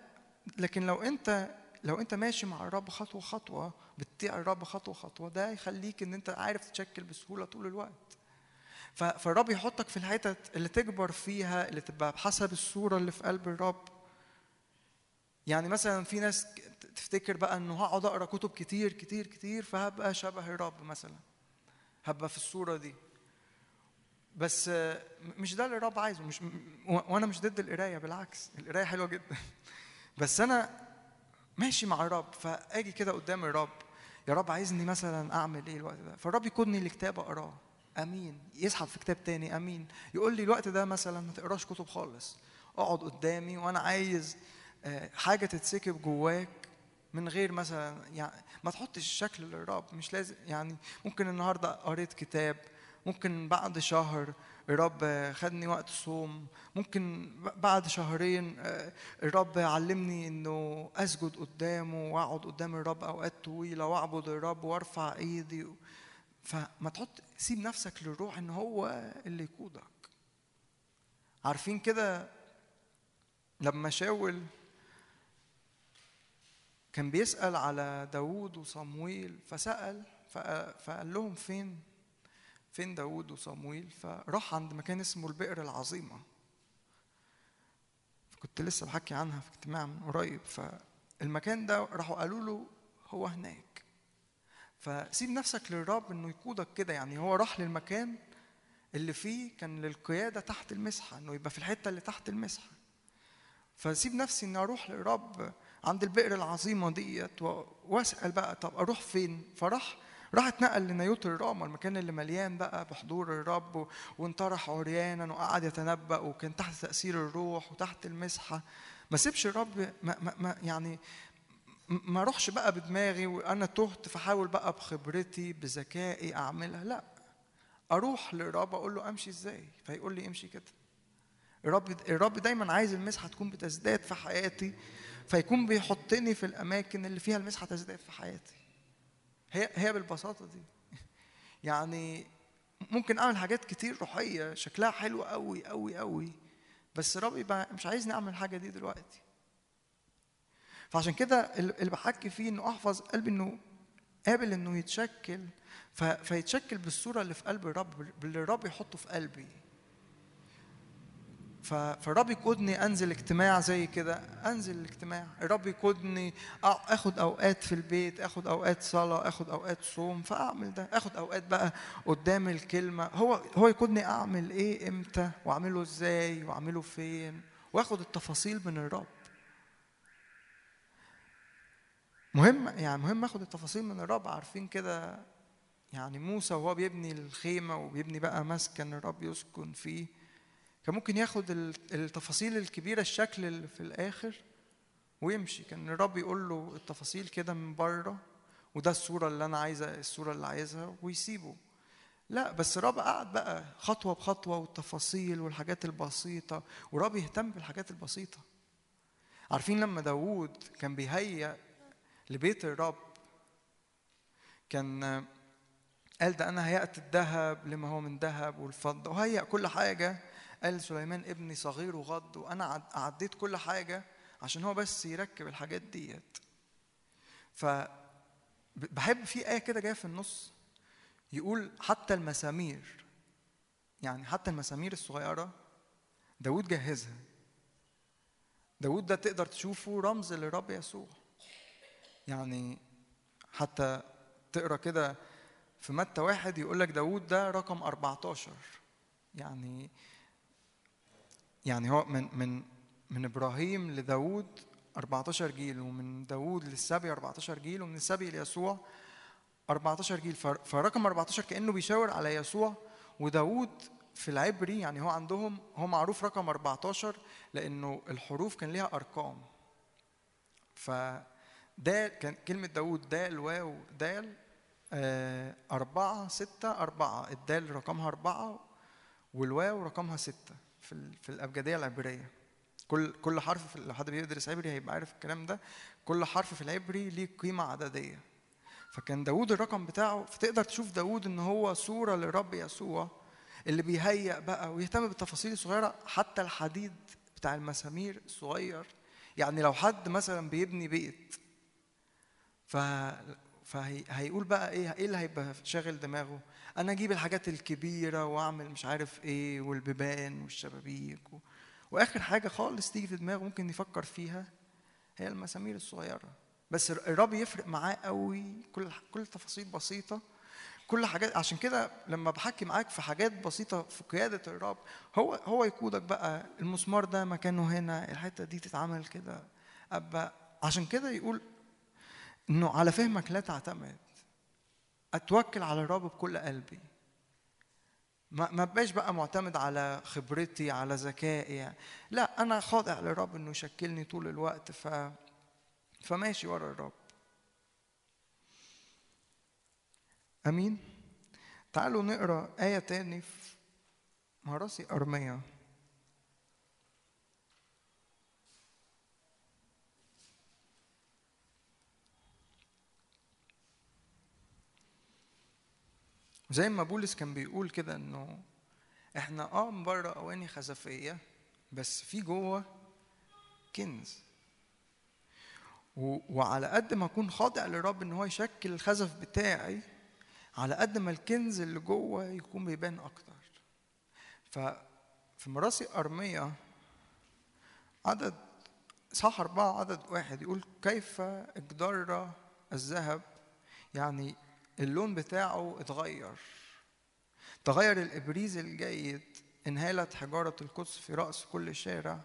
Speaker 3: لكن لو انت لو انت ماشي مع الرب خطوة خطوة بتطيع الرب خطوة خطوة ده يخليك ان انت عارف تشكل بسهولة طول الوقت. فالرب يحطك في الحتت اللي تكبر فيها اللي تبقى بحسب الصورة اللي في قلب الرب. يعني مثلا في ناس تفتكر بقى إنه هقعد أقرأ كتب كتير كتير كتير فهبقى شبه الرب مثلا هبقى في الصورة دي. بس مش ده اللي الرب عايزه مش وأنا مش ضد القراية بالعكس القراية حلوة جدا. بس أنا ماشي مع الرب فأجي كده قدام الرب يا رب عايزني مثلا أعمل إيه الوقت ده؟ فالرب يكونني لكتاب أقراه. آمين. يسحب في كتاب تاني آمين. يقول لي الوقت ده مثلا ما تقراش كتب خالص. اقعد قدامي وأنا عايز حاجة تتسكب جواك من غير مثلا يعني ما تحطش الشكل للرب. مش لازم يعني ممكن النهارده قريت كتاب ممكن بعد شهر الرب خدني وقت صوم ممكن بعد شهرين آه، الرب علمني إنه أسجد قدامه وأقعد قدام الرب أوقات طويلة وأعبد الرب وأرفع إيدي فما تحط سيب نفسك للروح إن هو اللي يقودك. عارفين كده لما شاول كان بيسأل على داوود وصمويل فسأل فق- فقال لهم فين فين داوود وصمويل؟ فراح عند مكان اسمه البئر العظيمة. كنت لسه بحكي عنها في اجتماع من قريب. فالمكان ده راحوا قالوا له هو هناك. فسيب نفسك للرب إنه يقودك كده. يعني هو راح للمكان اللي فيه كان للقيادة تحت المسحة إنه يبقى في الحتة اللي تحت المسحة. فسيب نفسي إني أروح للرب عند البئر العظيمة ديت و- واسأل بقى طب أروح فين؟ فراح راح اتنقل لنيوت الراما المكان اللي مليان بقى بحضور الرب وانطرح عريانا وقعد يتنبأ وكان تحت تأثير الروح وتحت المسحة. ما سيبش الرب ما, ما, ما يعني ما اروحش بقى بدماغي وأنا تهت فحاول بقى بخبرتي بذكائي أعملها. لا أروح للرب أقول له أمشي إزاي؟ فيقول لي امشي كده. الرب الرب دايما عايز المسحة تكون بتزداد في حياتي فيكون بيحطني في الأماكن اللي فيها المسحه تزداد في حياتي. هي هي بالبساطة دي. يعني ممكن أعمل حاجات كتير روحية شكلها حلو قوي قوي قوي بس يبقى مش عايزني أعمل الحاجة دي دلوقتي. فعشان كده اللي بحكي فيه إنه أحفظ قلبي إنه قابل إنه يتشكل. فيتشكل بالصورة اللي في قلب الرب باللي الرب يحطه في قلبي. فالرب يقودني أنزل اجتماع زي كده. أنزل الاجتماع. الرب يقودني آخد أوقات في البيت آخد أوقات صلاة آخد أوقات صوم. فأعمل ده. آخد أوقات بقى قدام الكلمة. هو هو يقودني أعمل إيه إمتى؟ وأعمله إزاي؟ وأعمله فين؟ وآخد التفاصيل من الرب. مهم يعني مهم آخد التفاصيل من الرب. عارفين كده يعني موسى وهو بيبني الخيمة وبيبني بقى مسكن الرب يسكن فيه. كان ممكن ياخد ال- التفاصيل الكبيرة الشكل اللي في الآخر ويمشي. كان الرب يقول له التفاصيل كده من بره وده الصورة اللي أنا عايزها الصورة اللي عايزها ويسيبه. لا بس الرب قعد بقى خطوة بخطوة والتفاصيل والحاجات البسيطة. والرب يهتم بالحاجات البسيطة. عارفين لما داوود كان بيهيأ لبيت الرب كان قال ده أنا هيأت الذهب لما هو من ذهب والفضة وهيأ كل حاجة. قال سليمان ابني صغير وغض وأنا عد- عديت كل حاجة عشان هو بس يركب الحاجات ديت. ف بحب في آية كده جاية في النص يقول حتى المسامير يعني حتى المسامير الصغيرة داود جهزها. داود ده تقدر تشوفه رمز للرب يسوع. يعني حتى تقرأ كده في متى واحد يقول لك داود ده رقم 14 يعني يعني هو من من من إبراهيم لداود 14 جيل ومن داود للسبي 14 جيل ومن السبي ليسوع 14 جيل. فرقم 14 كأنه بيشاور على يسوع وداود في العبري يعني هو عندهم هو معروف رقم 14 لأنه الحروف كان ليها أرقام. ف ده كان كلمة داود دال واو دال آه، أربعة ستة أربعة. الدال رقمها أربعة والواو رقمها ستة. في في الأبجدية العبرية. كل كل حرف لو حد بيدرس عبري هيبقى عارف الكلام ده. كل حرف في العبري ليه قيمة عددية. فكان داود الرقم بتاعه فتقدر تشوف داود إن هو صورة للرب يسوع اللي بيهيأ بقى ويهتم بالتفاصيل الصغيرة حتى الحديد بتاع المسامير الصغير يعني لو حد مثلا بيبني بيت ف فهيقول بقى إيه إيه اللي هيبقى شاغل دماغه؟ أنا أجيب الحاجات الكبيرة وأعمل مش عارف إيه والبيبان والشبابيك و... وآخر حاجة خالص تيجي في دماغه ممكن يفكر فيها هي المسامير الصغيرة. بس الرب يفرق معاه قوي كل كل تفاصيل بسيطة. كل حاجات عشان كده لما بحكي معاك في حاجات بسيطة في قيادة الرب هو هو يقودك بقى المسمار ده مكانه هنا الحتة دي تتعمل كده أبقى عشان كده يقول إنه على فهمك لا تعتمد. أتوكل على الرب بكل قلبي. ما ما بقاش بقى معتمد على خبرتي على ذكائي. لا أنا خاضع للرب إنه يشكلني طول الوقت ف فماشي ورا الرب. آمين؟ تعالوا نقرأ آية تاني في مراسي أرمية. زي ما بولس كان بيقول كده إنه إحنا آه من بره أواني خزفية بس في جوه كنز. وعلى قد ما أكون خاضع للرب إن هو يشكل الخزف بتاعي على قد ما الكنز اللي جوه يكون بيبان أكتر. ففي مراسي أرمية عدد صح أربعة عدد واحد يقول كيف اجدر الذهب؟ يعني اللون بتاعه اتغير. تغير الإبريز الجيد انهالت حجارة القدس في رأس كل شارع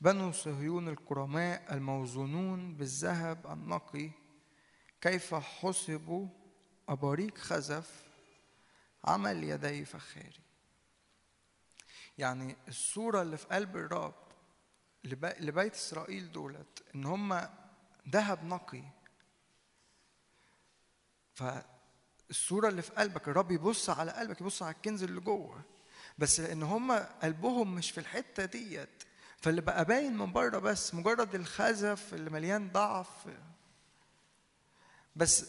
Speaker 3: بنو صهيون الكرماء الموزونون بالذهب النقي. كيف حسبوا أباريق خزف؟ عمل يدي فخاري. يعني الصورة اللي في قلب الرب لب- لبيت إسرائيل دولت إن هم ذهب نقي. فالصورة اللي في قلبك الرب يبص على قلبك يبص على الكنز اللي جوه. بس لأن هم قلبهم مش في الحتة ديت. فاللي بقى باين من بره بس مجرد الخزف اللي مليان ضعف. بس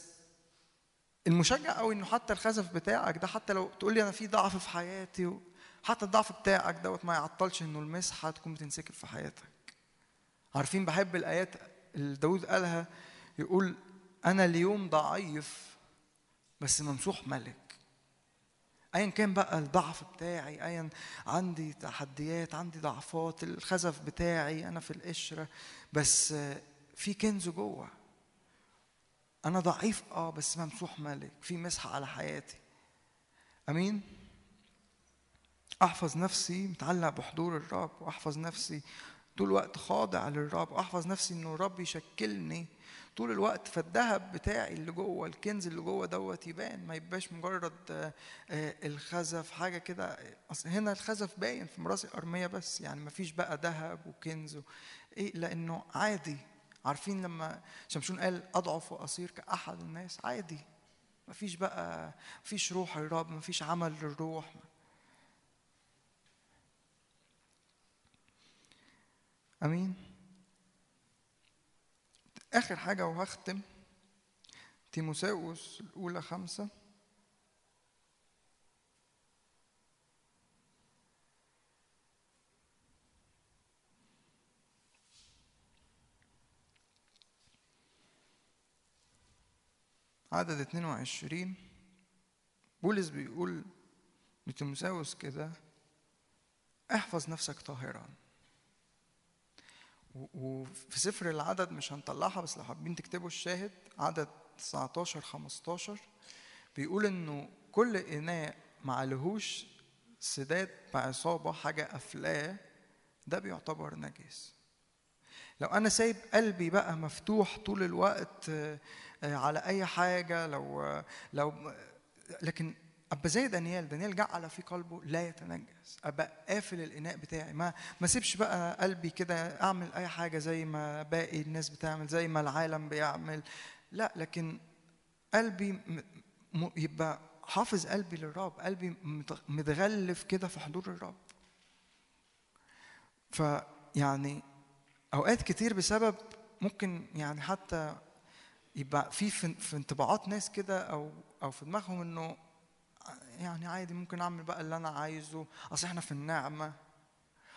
Speaker 3: المشجع قوي إنه حتى الخزف بتاعك ده حتى لو تقول لي أنا في ضعف في حياتي حتى الضعف بتاعك دوت ما يعطلش إنه المسحة تكون بتنسكب في حياتك. عارفين بحب الآيات اللي داود قالها يقول أنا اليوم ضعيف بس ممسوح ملك. ايا كان بقى الضعف بتاعي ايا عندي تحديات عندي ضعفات الخزف بتاعي أنا في القشرة بس في كنز جوه. أنا ضعيف آه بس ممسوح ملك في مسحه على حياتي. أمين؟ أحفظ نفسي متعلق بحضور الرب وأحفظ نفسي طول الوقت خاضع للرب وأحفظ نفسي إنه الرب يشكلني طول الوقت فالذهب بتاعي اللي جوه الكنز اللي جوه دوت يبان ما يبقاش مجرد آه، آه، الخزف حاجة كده. أصل هنا الخزف باين في مراسي أرمية بس يعني ما فيش بقى ذهب وكنز. إيه لأنه عادي. عارفين لما شمشون قال أضعف وأصير كأحد الناس؟ عادي. ما فيش بقى ما فيش روح الرب ما فيش عمل للروح. آمين؟ آخر حاجة وهختم. تيموساوس الأولى خمسة. عدد 22 بولس بيقول لتيموساوس كده احفظ نفسك طاهرا. وفي سفر العدد مش هنطلعها بس لو حابين تكتبوا الشاهد عدد 19 15 بيقول إنه كل إناء ما لهوش سداد بعصابة حاجة قافلاه ده بيعتبر نجس. لو أنا سايب قلبي بقى مفتوح طول الوقت آه، آه، على أي حاجة لو آه، لو لكن ابقى زي دانيال. دانيال جعل في قلبه لا يتنجس. ابقى قافل الإناء بتاعي. ما ما سيبش بقى قلبي كده أعمل أي حاجة زي ما باقي الناس بتعمل زي ما العالم بيعمل. لا لكن قلبي م- يبقى حافظ قلبي للرب. قلبي مت- متغلف كده في حضور الرب. فيعني أوقات كتير بسبب ممكن يعني حتى يبقى في في انطباعات ناس كده أو أو في دماغهم إنه يعني عادي ممكن أعمل بقى اللي أنا عايزه. أصل إحنا في النعمة.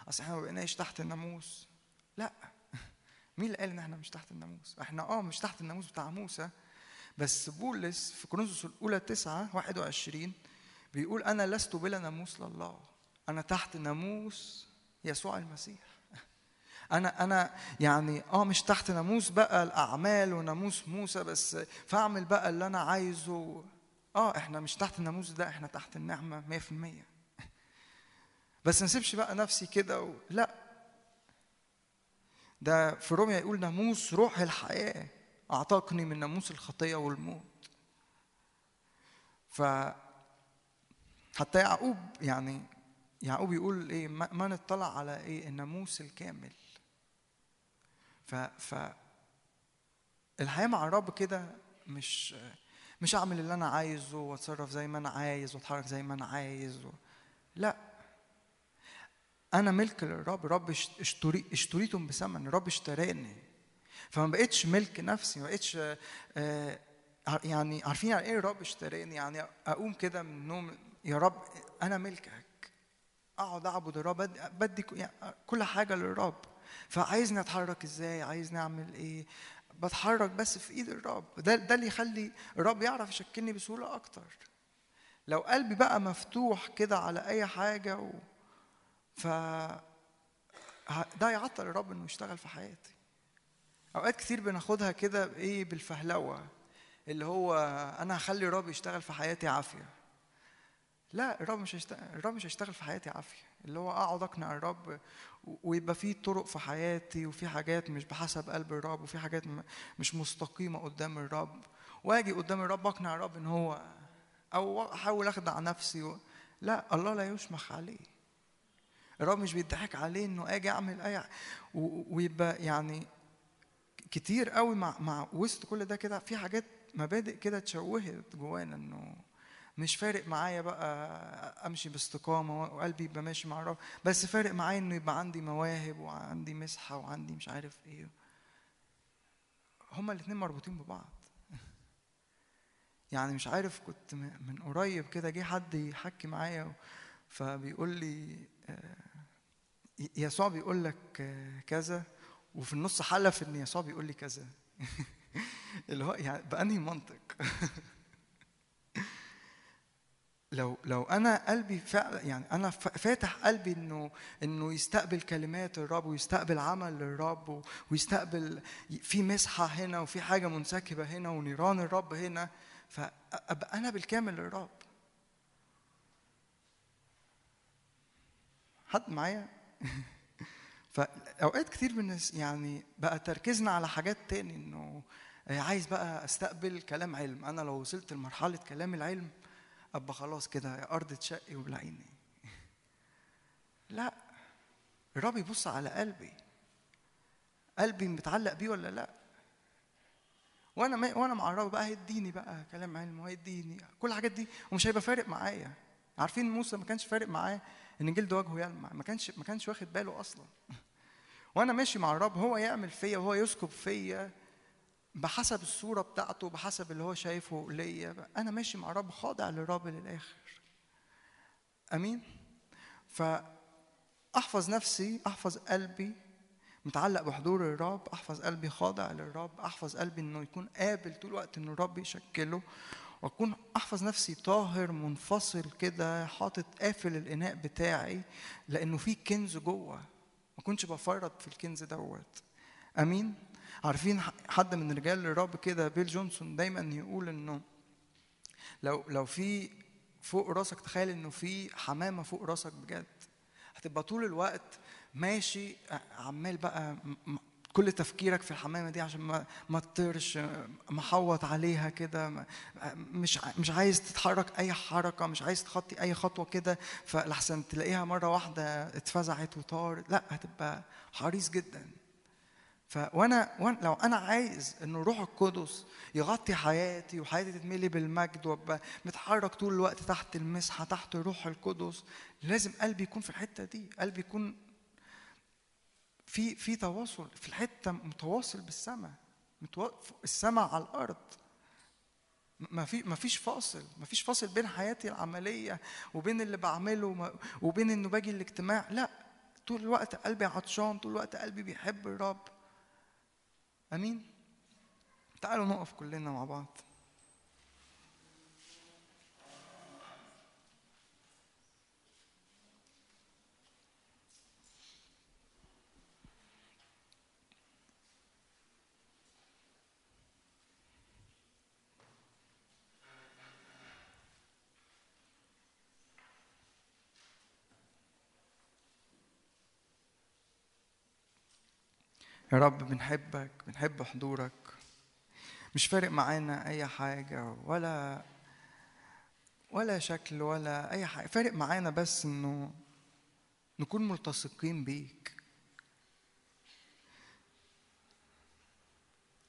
Speaker 3: أصل إحنا ما بقيناش تحت الناموس. لأ. مين اللي قال إن إحنا مش تحت الناموس؟ إحنا آه مش تحت الناموس بتاع موسى. بس بولس في كورنثوس الأولى 9 21 بيقول أنا لست بلا ناموس لله. أنا تحت ناموس يسوع المسيح. أنا أنا يعني آه مش تحت ناموس بقى الأعمال وناموس موسى بس فأعمل بقى اللي أنا عايزه. آه إحنا مش تحت الناموس ده إحنا تحت النعمة 100% بس ما نسيبش بقى نفسي كده و... لا. ده في روميا يقول ناموس روح الحياة أعتقني من ناموس الخطية والموت. ف حتى يعقوب يعني يعقوب يقول إيه ما نطلع على إيه الناموس الكامل. ف ف الحياة مع الرب كده مش مش اعمل اللي أنا عايزه وأتصرف زي ما أنا عايز وأتحرك زي ما أنا عايز و... لا. أنا ملك للرب اشت- اشتري اشتريتم بثمن الرب اشتراني. فما بقتش ملك نفسي ما بقتش آه، يعني عارفين يعني إيه الرب اشتراني؟ يعني أقوم كده من النوم يا رب أنا ملكك. أقعد أعبد الرب بدي- يعني كل حاجة للرب. فعايزني أتحرك إزاي؟ عايزني أعمل إيه؟ بتحرك بس في ايد الرب. ده ده اللي يخلي الرب يعرف يشكلني بسهولة أكتر. لو قلبي بقى مفتوح كده على أي حاجة و... ف ده يعطل الرب إنه يشتغل في حياتي. أوقات كتير بناخدها كده بايه بالفهلوة اللي هو أنا هخلي الرب يشتغل في حياتي عافية. لا الرب مش هيشتغل الرب مش هيشتغل في حياتي عافية. اللي هو اقعد اقنع الرب ويبقى في طرق في حياتي وفي حاجات مش بحسب قلب الرب وفي حاجات مش مستقيمة قدام الرب. واجي قدام الرب اقنع الرب ان هو أو احاول اخدع نفسي و... لا الله لا يشمخ عليه. الرب مش بيضحك عليه انه أجي اعمل اي ويبقى يعني كتير قوي مع مع وسط كل ده كده في حاجات مبادئ كده اتشوهت جوانا انه مش فارق معايا بقى امشي باستقامة وقلبي يبقى ماشي مع الرب بس فارق معايا إنه يبقى عندي مواهب وعندي مسحة وعندي مش عارف إيه. هما الاتنين مربوطين ببعض. يعني مش عارف كنت من قريب كده جه حد يحكي معايا فبيقول لي آه، يسوع بيقول لك آه، كذا وفي النص حلف إن يسوع بيقول لي كذا. اللي هو يعني بأنهي منطق؟ لو لو أنا قلبي فعلا يعني أنا فاتح قلبي إنه إنه يستقبل كلمات الرب ويستقبل عمل للرب و- ويستقبل في مسحة هنا وفي حاجة منسكبة هنا ونيران الرب هنا فأبقى أنا بالكامل للرب. حد معايا؟ فأوقات كتير من يعني بقى تركيزنا على حاجات تاني إنه عايز بقى أستقبل كلام علم. أنا لو وصلت لمرحلة كلام العلم ابقى خلاص كده يا أرض تشقي وبلعيني. لا الرب يبص على قلبي. قلبي متعلق بيه ولا لا؟ وأنا ما وأنا مع الرب بقى هيديني بقى كلام علم وهيديني كل الحاجات دي ومش هيبقى فارق معايا. عارفين موسى ما كانش فارق معاه إن جلد وجهه يلمع ما كانش ما كانش واخد باله أصلا. وأنا ماشي مع الرب هو يعمل فيا وهو يسكب فيا. بحسب الصورة بتاعته بحسب اللي هو شايفه ليا أنا ماشي مع الرب خاضع للرب للآخر. أمين؟ فأحفظ نفسي أحفظ قلبي متعلق بحضور الرب أحفظ قلبي خاضع للرب أحفظ قلبي إنه يكون قابل طول الوقت انه الرب يشكله وأكون أحفظ نفسي طاهر منفصل كده حاطط قافل الإناء بتاعي لأنه في كنز جوه. ما كنتش بفرط في الكنز دوت. أمين؟ عارفين حد من رجال الرب كده بيل جونسون دايما يقول إنه لو لو في فوق راسك تخيل إنه في حمامة فوق راسك بجد هتبقى طول الوقت ماشي عمال بقى كل تفكيرك في الحمامة دي عشان ما ما تطيرش محوط عليها كده ما- مش مش عايز تتحرك أي حركة مش عايز تخطي أي خطوة كده فلحسن تلاقيها مرة واحدة اتفزعت وطارت لأ هتبقى حريص جدا. ف وأنا وأنا- لو أنا عايز ان الروح القدس يغطي حياتي وحياتي تتملي بالمجد وأبقى متحرك طول الوقت تحت المسحة تحت الروح القدس لازم قلبي يكون في الحتة دي قلبي يكون في في تواصل في الحتة متواصل بالسماء. السماء على الأرض ما في ما فيش فاصل ما فيش فاصل بين حياتي العملية وبين اللي بعمله وبين إنه باجي الاجتماع لا طول الوقت قلبي عطشان طول الوقت قلبي بيحب الرب آمين. تعالوا نقف كلنا مع بعض. يا رب بنحبك بنحب حضورك. مش فارق معانا أي حاجة ولا ولا شكل ولا أي حاجة. فارق معانا بس إنه نكون ملتصقين بيك.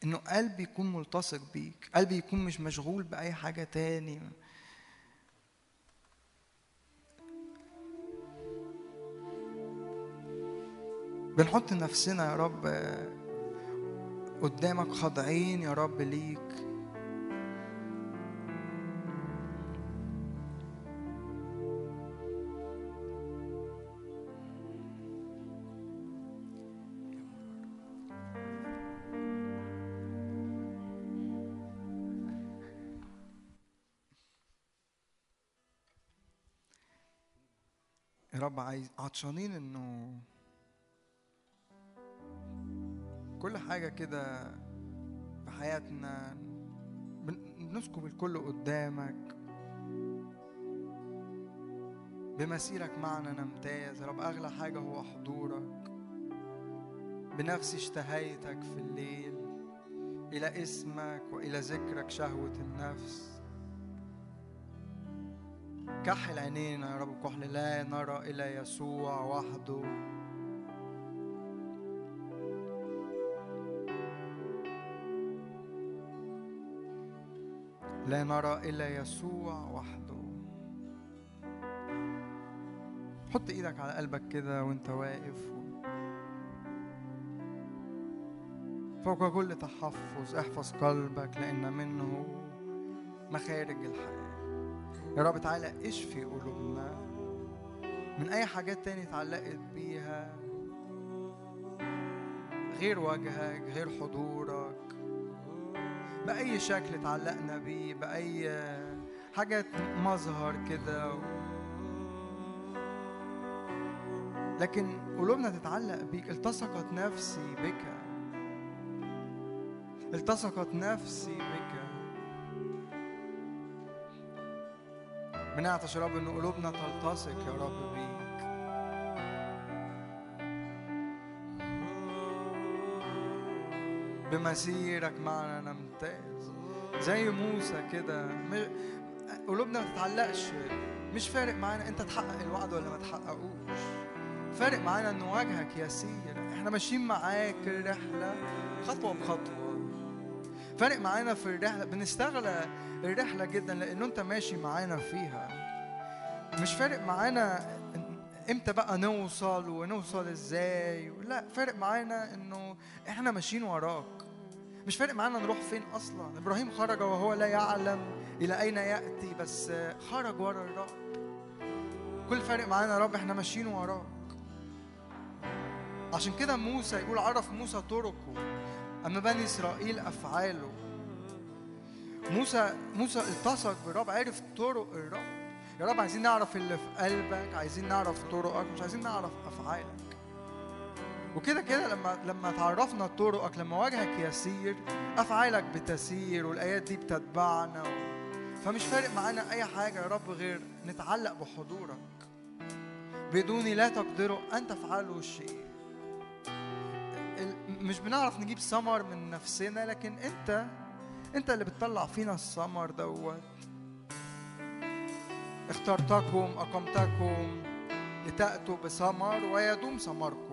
Speaker 3: إنه قلبي يكون ملتصق بيك. قلبي يكون مش مشغول بأي حاجة تاني. بنحط نفسنا يا رب قدامك خاضعين يا رب ليك. يا رب عايز عطشانين إنه كل حاجة كده في حياتنا بن- بنسكب الكل قدامك. بمسيرك معنا نمتاز. رب أغلى حاجة هو حضورك. بنفسي اشتهيتك في الليل. إلى اسمك وإلى ذكرك شهوة النفس. كحل عينينا يا رب كحل لا نرى إلى يسوع وحده. لا نرى إلا يسوع وحده. حط إيدك على قلبك كده وأنت واقف. فوق كل تحفظ احفظ قلبك لأن منه مخارج الحياة. يا رب تعالى اشفي قلوبنا من أي حاجات تاني اتعلقت بيها غير وجهك غير حضورك. بأي شكل اتعلقنا بيه بأي حاجة مظهر كده. لكن قلوبنا تتعلق بيك. التصقت نفسي بك. التصقت نفسي بك. بنعطش يا رب إن قلوبنا تلتصق يا رب بيك. بمسيرك معنا نمتاز زي موسى كده. قلوبنا ما تتعلقش. مش فارق معانا أنت تحقق الوعد ولا ما تحققوش. فارق معانا إن وجهك يسير. إحنا ماشيين معاك الرحلة خطوة بخطوة. فارق معانا في الرحلة بنستغلى الرحلة جدا لأنه أنت ماشي معانا فيها. مش فارق معانا إمتى بقى نوصل ونوصل إزاي؟ لا فارق معانا انه إحنا ماشيين وراك. مش فارق معانا نروح فين أصلا. إبراهيم خرج وهو لا يعلم إلى أين يأتي بس خرج ورا الرب. كل فارق معانا يا رب إحنا ماشيين وراك. عشان كده موسى يقول عرف موسى طرقه. أما بني إسرائيل أفعاله. موسى موسى التصق بالرب عرف طرق الرب. يا رب عايزين نعرف اللي في قلبك عايزين نعرف طرقك مش عايزين نعرف أفعالك. وكده كده لما لما تعرفنا طرقك لما وجهك يسير أفعالك بتسير والآيات دي بتتبعنا. فمش فارق معانا أي حاجة يا رب غير نتعلق بحضورك. بدوني لا تقدروا أن تفعلوا شيء. مش بنعرف نجيب ثمر من نفسنا لكن أنت أنت اللي بتطلع فينا الثمر دوت. اخترتكم أقمتكم لتأتوا بثمر ويدوم ثمركم.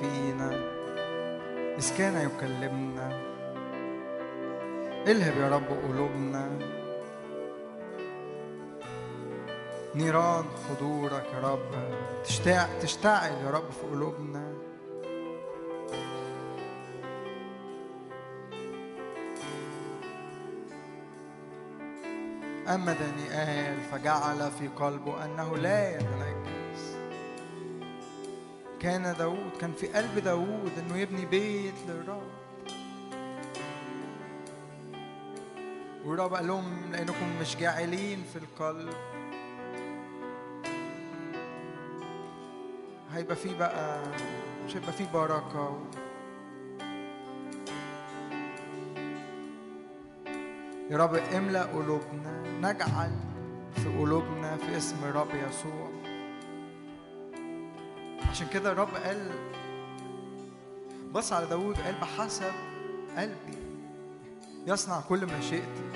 Speaker 3: فينا. إذ كان يكلمنا الهب يا رب قلوبنا. نيران حضورك يا رب. تشتاق تشتعل يا رب في قلوبنا. أما دانيال فجعل في قلبه أنه لا يتنجس كان داود كان في قلب داود أنه يبني بيت للرب. والرب قال لهم لأنكم مش جاعلين في القلب. هيبقى في بقى مش هيبقى في بركة و... يا رب املأ قلوبنا نجعل في قلوبنا في اسم الرب يسوع. عشان كده الرب قال بص على داود قال بحسب قلبي يصنع كل مشيئتي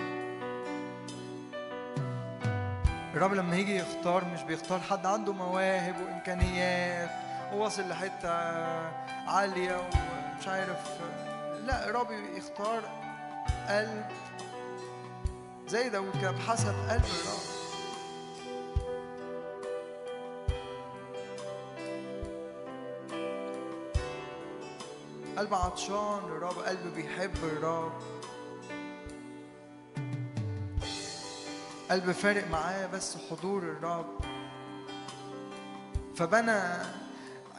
Speaker 3: الرب لما يجي يختار مش بيختار حد عنده مواهب وإمكانيات وواصل لحتة عالية ومش عارف. لا الرب يختار قلب زي داود كده بحسب قلب الرب. قلب عطشان للرب قلب بيحب الرب قلب فارق معاه بس حضور الرب فبنى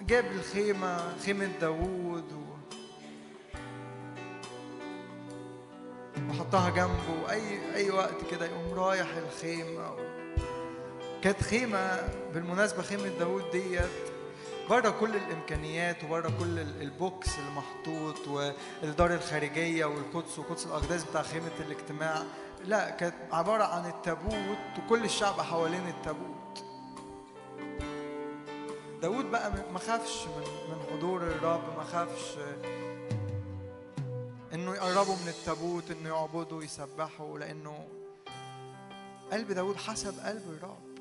Speaker 3: جاب الخيمة خيمة داوود. وحطها جنبه أي أي وقت كده يقوم رايح الخيمة. كانت خيمة بالمناسبة خيمة داوود ديت بره كل الإمكانيات وبره كل ال- البوكس اللي محطوط والدار الخارجية والقدس وقدس الأقداس بتاع خيمة الاجتماع. لا كانت عبارة عن التابوت وكل الشعب حوالين التابوت. داود بقى ما خافش من من حضور الرب ما خافش إنه يقربوا من التابوت إنه يعبدوا يسبحوا لأنه قلب داود حسب قلب الرب.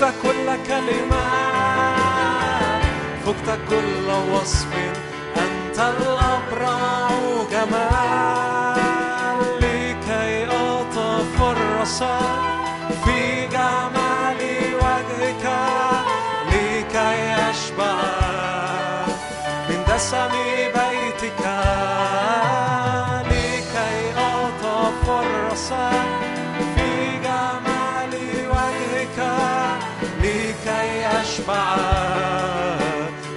Speaker 1: فقت كل كلمة فقت كل وصف. أنت الأبرع جمال لكي أتفرس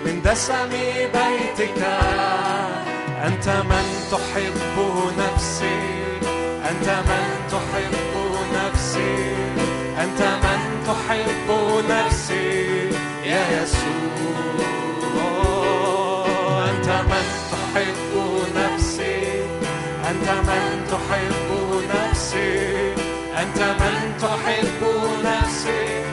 Speaker 1: من دسم بيتك. أنت من تحب نفسي. أنت من تحب نفسي. أنت من تحب نفسي. يا يسوع. أنت من تحب نفسي. أنت من تحب نفسي. أنت من تحب نفسي.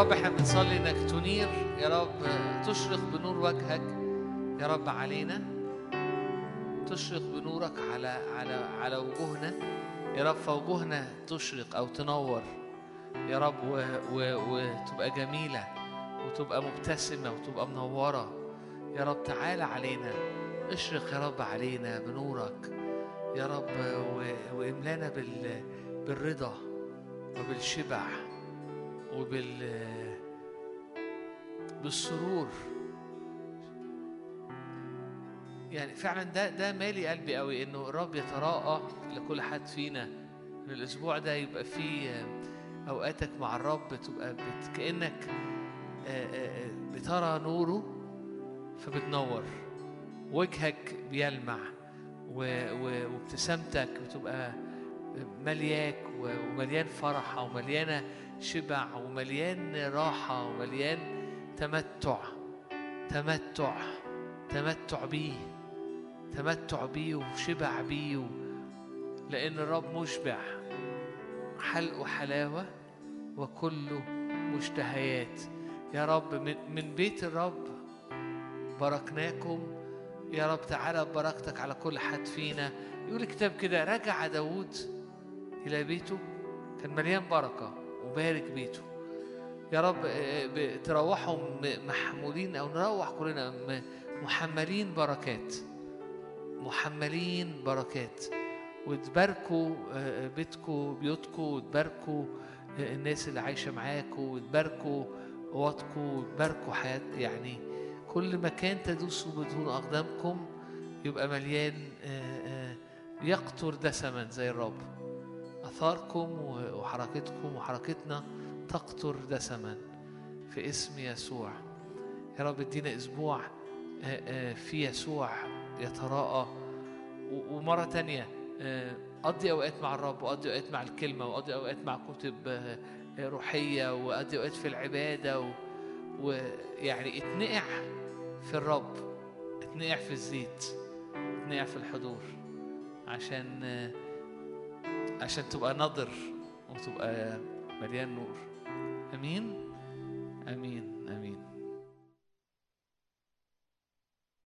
Speaker 2: رب إحنا بنصلي إنك تنير. يا رب تشرق بنور وجهك. يا رب علينا. تشرق بنورك على على على وجوهنا. يا رب فوجوهنا تشرق أو تنور. يا رب وتبقى جميلة وتبقى مبتسمة وتبقى منورة. يا رب تعالى علينا. اشرق يا رب علينا بنورك. يا رب واملانا بال بالرضا وبالشبع. وبال بالسرور. يعني فعلا ده ده مالي قلبي قوي إنه الرب يتراءى لكل حد فينا إن الأسبوع ده يبقى فيه أوقاتك مع الرب تبقى كأنك بترى نوره فبتنور. وجهك بيلمع وابتسامتك بتبقى ملياك ومليان فرحة ومليانة شبع ومليان راحة ومليان تمتع. تمتع. تمتع بيه. تمتع بيه وشبع بيه. لأن الرب مشبع. حلق وحلاوة وكله مشتهيات. يا رب من, من بيت الرب باركناكم. يا رب تعالى ببركتك على كل حد فينا. يقول الكتاب كده رجع داود إلى بيته. كان مليان بركة وبارك بيته. يا رب آه، ب- تروحوا محمولين أو نروح كلنا محملين بركات. محملين بركات. وتباركوا آه، بيتكم بيوتكم وتباركوا آه، الناس اللي عايشة معاكم وتباركوا قواتكم وتباركوا حياة يعني كل مكان تدوسوا بدون أقدامكم يبقى مليان آه، آه، يقطر دسما زي الرب. أثاركم و- وحركتكم وحركتنا تقطر دسما في اسم يسوع. يا رب ادينا أسبوع آه، آه، في يسوع يتراءى. ومرة تانية آه، قضي أوقات مع الرب وقضي أوقات مع الكلمة وقضي أوقات مع كتب روحية وقضي أوقات في العبادة. ويعني اتنقع في الرب اتنقع في الزيت اتنقع في الحضور عشان عشان تبقى نضر وتبقى مليان نور. آمين؟ آمين.